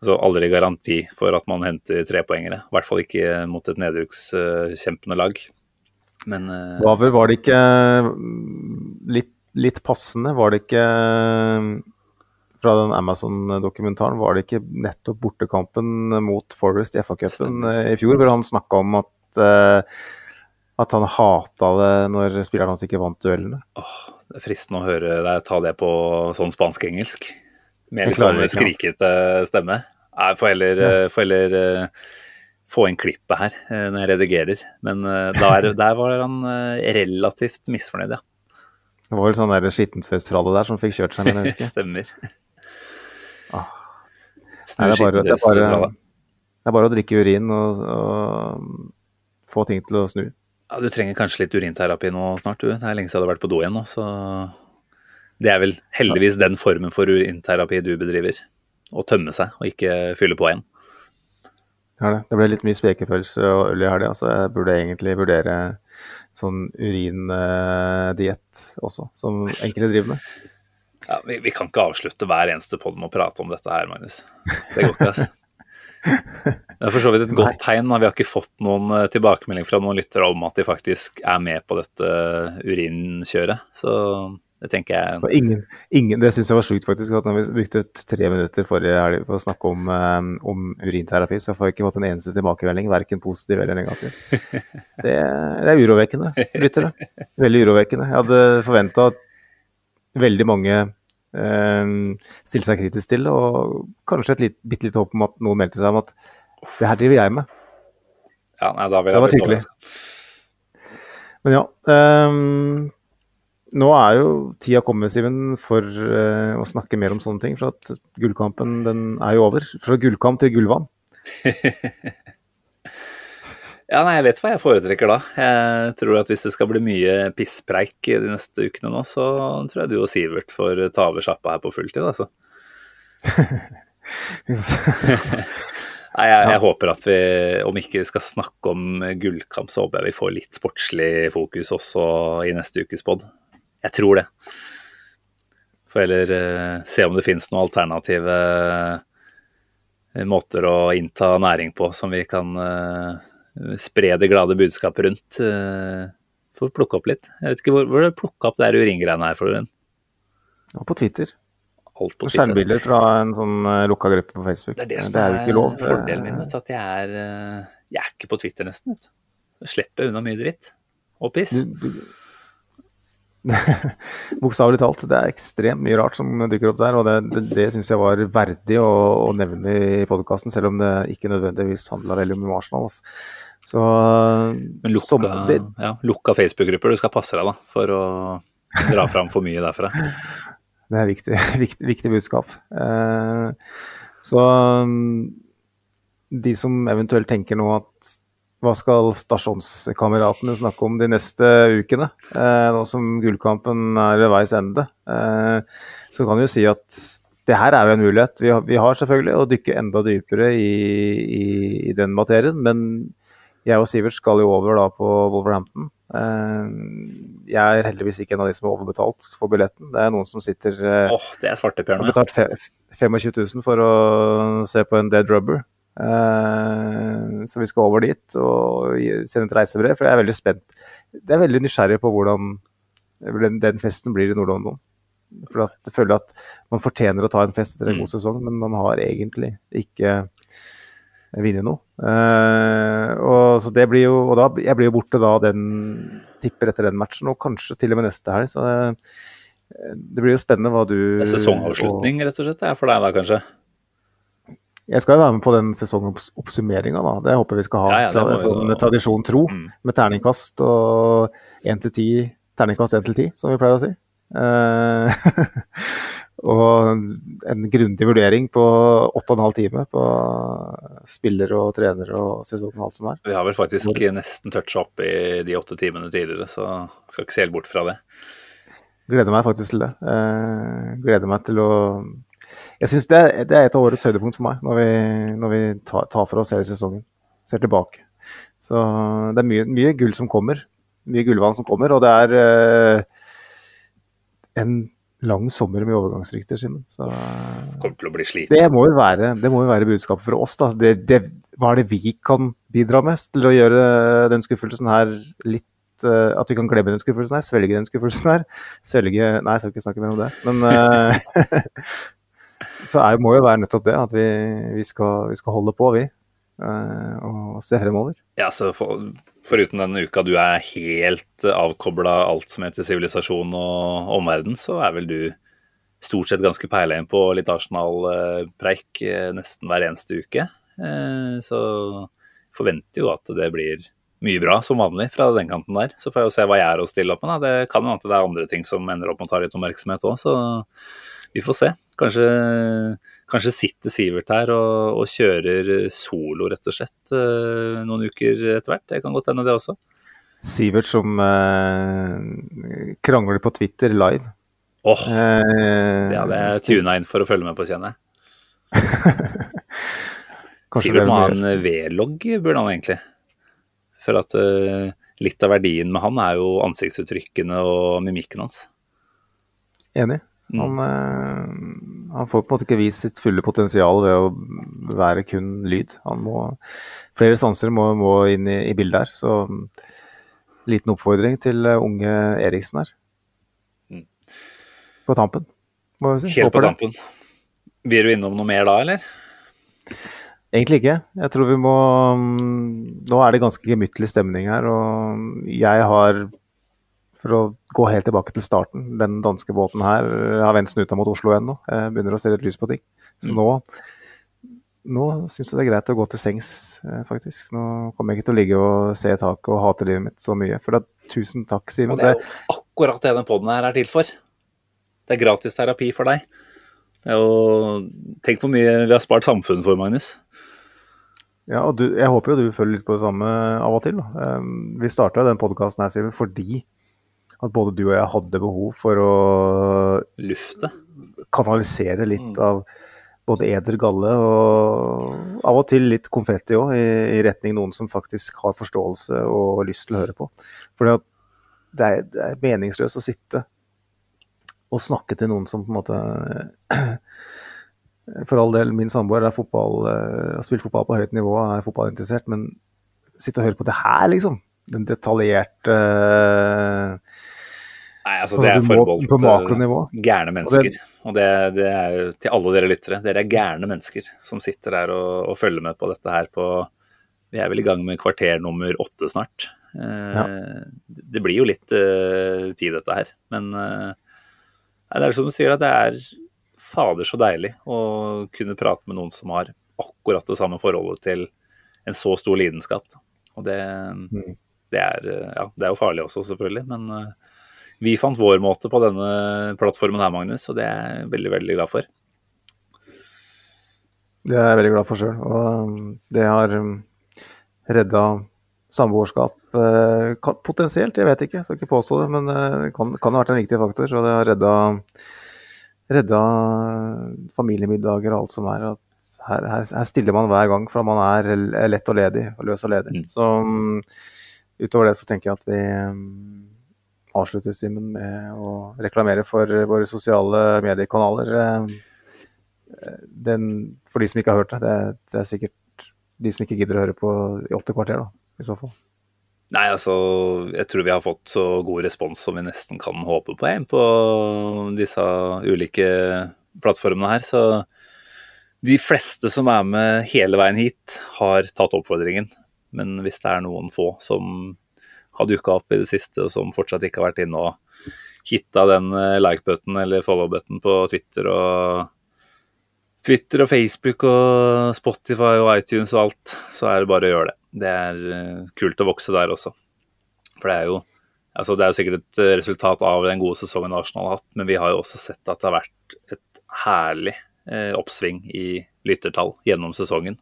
altså aldri garanti for at man henter trepoengere. I hvert fall ikke mot et nedrykkskjempende lag. Men eh, Var, var det ikke mm, litt, litt passende? Var det ikke mm, fra den Amazon-dokumentaren, var det ikke nettopp bortekampen mot Forest i FA-cupen eh, i fjor, hvor han snakka om at, uh, at han hata det når spillerne hans ikke vant duellene? åh, det er fristende å høre deg ta det på sånn spansk-engelsk. Med litt sånn skrikete stemme. Jeg får heller, ja. får heller uh, få inn klippet her uh, når jeg redigerer. Men eh, der, der var han eh, relativt misfornøyd, ja. Det var vel sånn der skittentøystralle der som fikk kjørt seg, men jeg husker. Stemmer. Ah. Nei, det, er bare, det, er bare, det er bare å drikke urin og, og få ting til å snu. Ja, du trenger kanskje litt urinterapi nå snart, du. Det er lenge siden du har vært på do igjen nå, så Det er vel heldigvis den formen for urinterapi du bedriver. Å tømme seg, og ikke fylle på igjen. Er det. det ble litt mye spekepølse og øl i helga, så jeg burde egentlig vurdere sånn urindiett også, som enkelte driver med. Ja, vi, vi kan ikke avslutte hver eneste podd med å prate om dette her, Magnus. Det går ikke, altså. Det er for så vidt et godt tegn. Vi har ikke fått noen eh, tilbakemelding fra noen lyttere om at de faktisk er med på dette urinkjøret. Så det tenker jeg Og ingen, ingen, det syns jeg var sjukt, faktisk. at Når vi brukte tre minutter forrige helg på å snakke om, eh, om urinterapi, så får jeg ikke fått en eneste tilbakemelding, verken positiv eller negativ. Det, det er urovekkende, lyttere. Veldig urovekkende. Jeg hadde forventa at veldig mange eh, stilte seg kritisk til, og kanskje et litt, bitte lite håp om at noen meldte seg om at det her driver jeg med. Ja, nei, da vil Det var tydelig. hyggelig. Men ja. ehm, nå er jo tida kommet, Simen, for eh, å snakke mer om sånne ting. For at gullkampen den er jo over. Fra gullkamp til gullvann. Ja, nei, jeg vet hva jeg foretrekker da. Jeg tror at hvis det skal bli mye pisspreik de neste ukene nå, så tror jeg du og Sivert får ta over sjappa her på fulltid, altså. Nei, jeg, jeg håper at vi, om ikke skal snakke om gullkamp, så håper jeg vi får litt sportslig fokus også i neste ukes pod. Jeg tror det. Får heller uh, se om det finnes noen alternative uh, måter å innta næring på som vi kan uh, spre det glade budskapet rundt. Får plukke opp litt. Jeg vet ikke hvor, hvor du plukka opp det her uringreiene her, Florian? Og på Twitter. Alt på Twitter. skjermbilder fra en sånn lukka gruppe på Facebook. Det er det som er er, jo ikke lov. fordelen min. Vet du, at jeg er, jeg er ikke på Twitter nesten. Vet du. Jeg slipper unna mye dritt. Og piss. Du, du, Bokstavelig talt. Det er ekstremt mye rart som dukker opp der. Og det, det, det syns jeg var verdig å, å nevne i podkasten, selv om det ikke nødvendigvis handla veldig om Arsenal. Altså. Så, Men lukka, som, det, ja, lukka Facebook-grupper, du skal passe deg da, for å dra fram for mye derfra. Det er viktig, viktig, viktig budskap. Eh, så de som eventuelt tenker nå at hva skal stasjonskameratene snakke om de neste ukene, eh, nå som gullkampen er ved veis ende, eh, så kan vi jo si at det her er jo en mulighet. Vi har, vi har selvfølgelig å dykke enda dypere i, i, i, den materien, men jeg og Sivert skal jo over da på Wolverhampton. Eh, jeg er heldigvis ikke en av de som er overbetalt for billetten. Det er noen som sitter eh, oh, det er svarteper nå, ja. betalt 25 000 for å se på en dead rubber. Uh, så vi skal over dit og sende et reisebrev. For jeg er veldig spent. Jeg er veldig nysgjerrig på hvordan den, festen blir i Nord-London. For at jeg føler at man fortjener å ta en fest etter en mm. god sesong, men man har egentlig ikke vunnet noe. Uh, og så det blir jo, og da, jeg blir jo borte da den tipper etter den matchen, og kanskje til og med neste helg. Så det, det blir jo spennende hva du Det er Sesongavslutning, rett og slett, for deg da, kanskje? Jeg skal jo være med på den sesongoppsummeringa, da. Det håper vi skal ha. Ja, ja, det sånn tradisjon tro, mm. med terningkast og 1 til 10, terningkast 1 til 10, som vi pleier å si. Uh, og en grundig vurdering på 8,5 timer på spiller og trener og sesongen og alt som er. Vi har vel faktisk Hvor... nesten toucha opp i de åtte timene tidligere, så skal ikke se helt bort fra det. Gleder meg faktisk til det. Uh, gleder meg til å jeg syns det, det, er et av årets høydepunkt for meg, når vi, når vi tar, tar, for oss hele sesongen. Ser tilbake. Så det er mye, mye gull som kommer. Mye gullvann som kommer. Og det er uh, en lang sommer med overgangsrykter, Simen. Kommer til å bli sliten. Det må jo være, det må jo være budskapet for oss. da. Det, det, hva er det vi kan bidra med til å gjøre den skuffelsen her litt uh, At vi kan glemme den skuffelsen her, svelge den skuffelsen her. Svelge Nei, jeg skal ikke snakke mer om det. Men uh, så er, må jo være nettopp det, at vi, vi, skal, vi skal, holde på, vi. Uh, og se fremover. Ja, så for, Foruten denne uka du er helt avkobla alt som heter sivilisasjon og omverden, så er vel du stort sett ganske peila inn på litt Arsenal-preik eh, nesten hver eneste uke. Eh, så forventer jo at det blir mye bra, som vanlig, fra den kanten der. Så får jeg jo se hva jeg er å stille opp med. Da. Det kan jo hende det er andre ting som ender opp med å ta litt oppmerksomhet òg, så vi får se. Kanskje, kanskje sitter Sivert her og, og, kjører solo, rett og slett, eh, noen uker etter hvert. Det kan godt hende, det også. Sivert som eh, krangler på Twitter live. Åh, oh, eh, det hadde jeg tuna inn for å følge med på, kjenner. Sivert må ha en V-logg, burde han egentlig. For at uh, litt av verdien med han er jo ansiktsuttrykkene og mimikken hans. Enig. Mm. Han, mm. han, får på en måte ikke vist sitt fulle potensial ved å være kun lyd. Han må, flere sanser må, må inn i, i, bildet her. Så liten oppfordring til uh, unge Eriksen her. Mm. På tampen, må vi si. Helt Håper på tampen. Blir du innom noe mer da, eller? Egentlig ikke. Jeg tror vi må mm, Nå er det ganske gemyttlig stemning her, og jeg har for å gå helt tilbake til starten. Den danske båten her har vendt snuta mot Oslo ennå. Begynner å se litt lys på ting. Så mm. nå, nå syns jeg det er greit å gå til sengs, eh, faktisk. Nå kommer jeg ikke til å ligge og se taket og hate livet mitt så mye. For da, tusen takk, Simen. Og det er jo akkurat det den poden her er til for. Det er gratis terapi for deg. Det er jo, tenk hvor mye vi har spart samfunnet for, Magnus. Ja, og du, Jeg håper jo du følger litt på det samme av og til. Da. Vi starta den podkasten fordi at både du og jeg hadde behov for å Lufte? Kanalisere litt mm. av både eder galle og av og til litt konfetti òg, i, i, retning noen som faktisk har forståelse og lyst til å høre på. For det er, det er meningsløst å sitte og snakke til noen som på en måte For all del, min samboer er fotball, eh, har spilt fotball på høyt nivå, er fotballinteressert, men sitte og høre på det her, liksom. Den detaljerte uh, Nei, altså det er forbeholdt gærne mennesker. Og det, det, er jo til alle dere lyttere. Dere er gærne mennesker som sitter der og, og, følger med på dette her på Vi er vel i gang med kvarter nummer åtte snart. Ja. Det blir jo litt eh, tid, dette her. Men eh, det er som du sier, at det er fader så deilig å kunne prate med noen som har akkurat det samme forholdet til en så stor lidenskap. Da. Og det, mm. det, er, ja, det er jo farlig også, selvfølgelig. Men vi fant vår måte på denne plattformen her, Magnus, og det er jeg veldig, veldig glad for. Det er jeg veldig glad for sjøl. Og det har redda samboerskap eh, potensielt, jeg vet ikke, jeg skal ikke påstå det, men det eh, kan, kan ha vært en viktig faktor. Så det har redda, redda familiemiddager og alt som er. Her, her, her, stiller man hver gang, for man er lett og ledig, og løs og ledig. Mm. Så um, utover det så tenker jeg at vi avslutter Simen med å reklamere for våre sosiale mediekanaler. Den, for de som ikke har hørt det, det, det er sikkert de som ikke gidder å høre på i åtte kvarter, da, i så fall? Nei, altså, jeg tror vi har fått så god respons som vi nesten kan håpe på en, på disse ulike plattformene her. Så de fleste som er med hele veien hit, har tatt oppfordringen. Men hvis det er noen få som har dukka opp i det siste, og som fortsatt ikke har vært inne og hitta den eh, like-button eller follow-button på Twitter og Twitter og Facebook og Spotify og iTunes og alt, så er det bare å gjøre det. Det er eh, kult å vokse der også. For det er jo altså det er jo sikkert et eh, resultat av den gode sesongen Arsenal har hatt, men vi har jo også sett at det har vært et herlig eh, oppsving i lyttertall gjennom sesongen.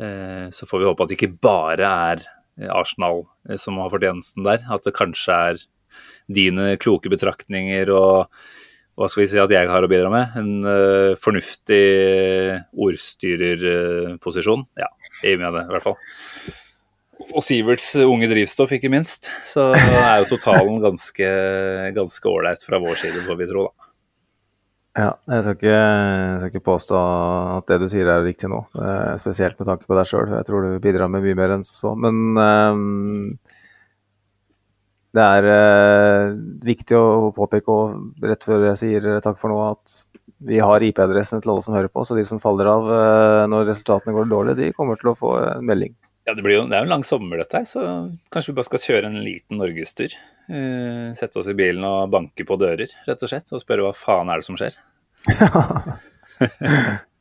Eh, så får vi håpe at det ikke bare er Arsenal eh, som har fortjenesten der, at det kanskje er dine kloke betraktninger og hva skal vi si at jeg har å bidra med? En uh, fornuftig ordstyrerposisjon. Uh, ja, jeg gir meg det, i hvert fall. Og Siverts unge drivstoff, ikke minst. Så er jo totalen ganske ålreit fra vår side, får vi tro, da. Ja, jeg skal, ikke, jeg skal, ikke, påstå at det du sier er riktig nå, eh, spesielt med tanke på deg sjøl. Jeg tror du bidrar med mye mer enn som så. Men um, det er uh, viktig å påpeke og rett før jeg sier takk for nå, at vi har IP-adressen til alle som hører på. Så de som faller av uh, når resultatene går dårlig, de kommer til å få en melding. Ja, Det, jo, det er jo en lang sommer, dette her, så kanskje vi bare skal kjøre en liten norgestur. Uh, sette oss i bilen og banke på dører, rett og slett, og spørre hva faen er det som skjer.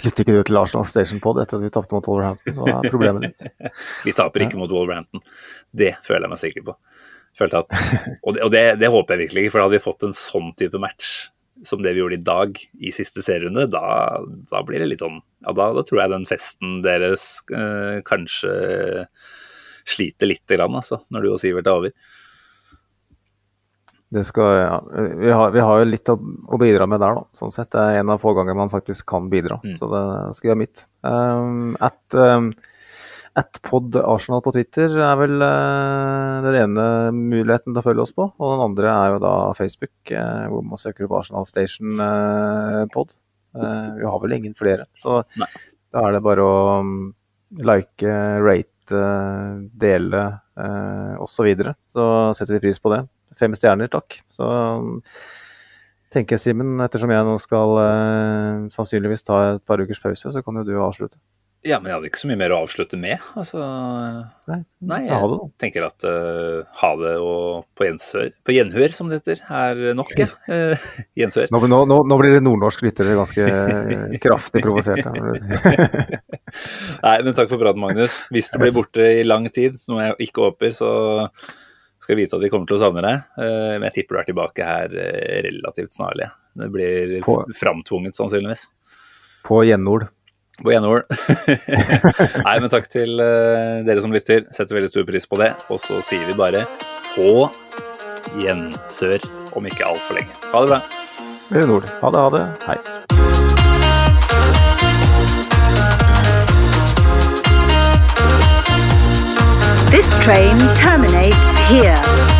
Lytter ikke du til Arsenal Station Pod etter at vi tapte mot Wolverhampton? Hva er problemet ditt? vi taper ikke mot Wolverhampton. Det føler jeg meg sikker på. At, og, det, og det, det, håper jeg virkelig ikke, for hadde vi fått en sånn type match som det vi gjorde i dag i siste serierunde, da, da, blir det litt sånn Ja, da, da tror jeg den festen deres øh, kanskje sliter lite grann, altså, når du og Sivert er over. Det skal, ja. vi, har, vi, har, jo litt å, å, bidra med der, da. Sånn sett. Det er en av få ganger man faktisk kan bidra. Mm. Så det skal gjøre mitt. Um, at, um, at pod Arsenal på Twitter er vel uh, den ene muligheten til å følge oss på. Og den andre er jo da Facebook, uh, hvor man søker opp Arsenal Station uh, pod. vi har vel ingen flere. Så Nei. da er det bare å um, like, rate, dele uh, osv. Så, videre. så setter vi pris på det fem stjerner, takk. Så tenker jeg, Simen, ettersom jeg nå skal uh, sannsynligvis ta et par ukers pause, så kan jo du avslutte. Ja, men jeg hadde ikke så mye mer å avslutte med. Altså, nei, nei jeg det, tenker at uh, ha det og på gjenhør, på gjenhør, som det heter, er nok. Ja. Uh, gjensør. Nå, nå, nå, blir det nordnorsk lyttere ganske kraftig provosert. nei, men takk for praten, Magnus. Hvis du blir borte i lang tid, noe jeg ikke håper, så skal vite at vi kommer til å savne deg. Eh, men jeg tipper du er tilbake her eh, relativt snarlig. Det blir på, framtvunget, sannsynligvis. På gjenord. På gjenord. Nei, men takk til eh, dere som lytter. Setter veldig stor pris på det. Og så sier vi bare på gjensør om ikke altfor lenge. Ha det bra. Nord. Ha det, ha det. Hei. This train terminates here.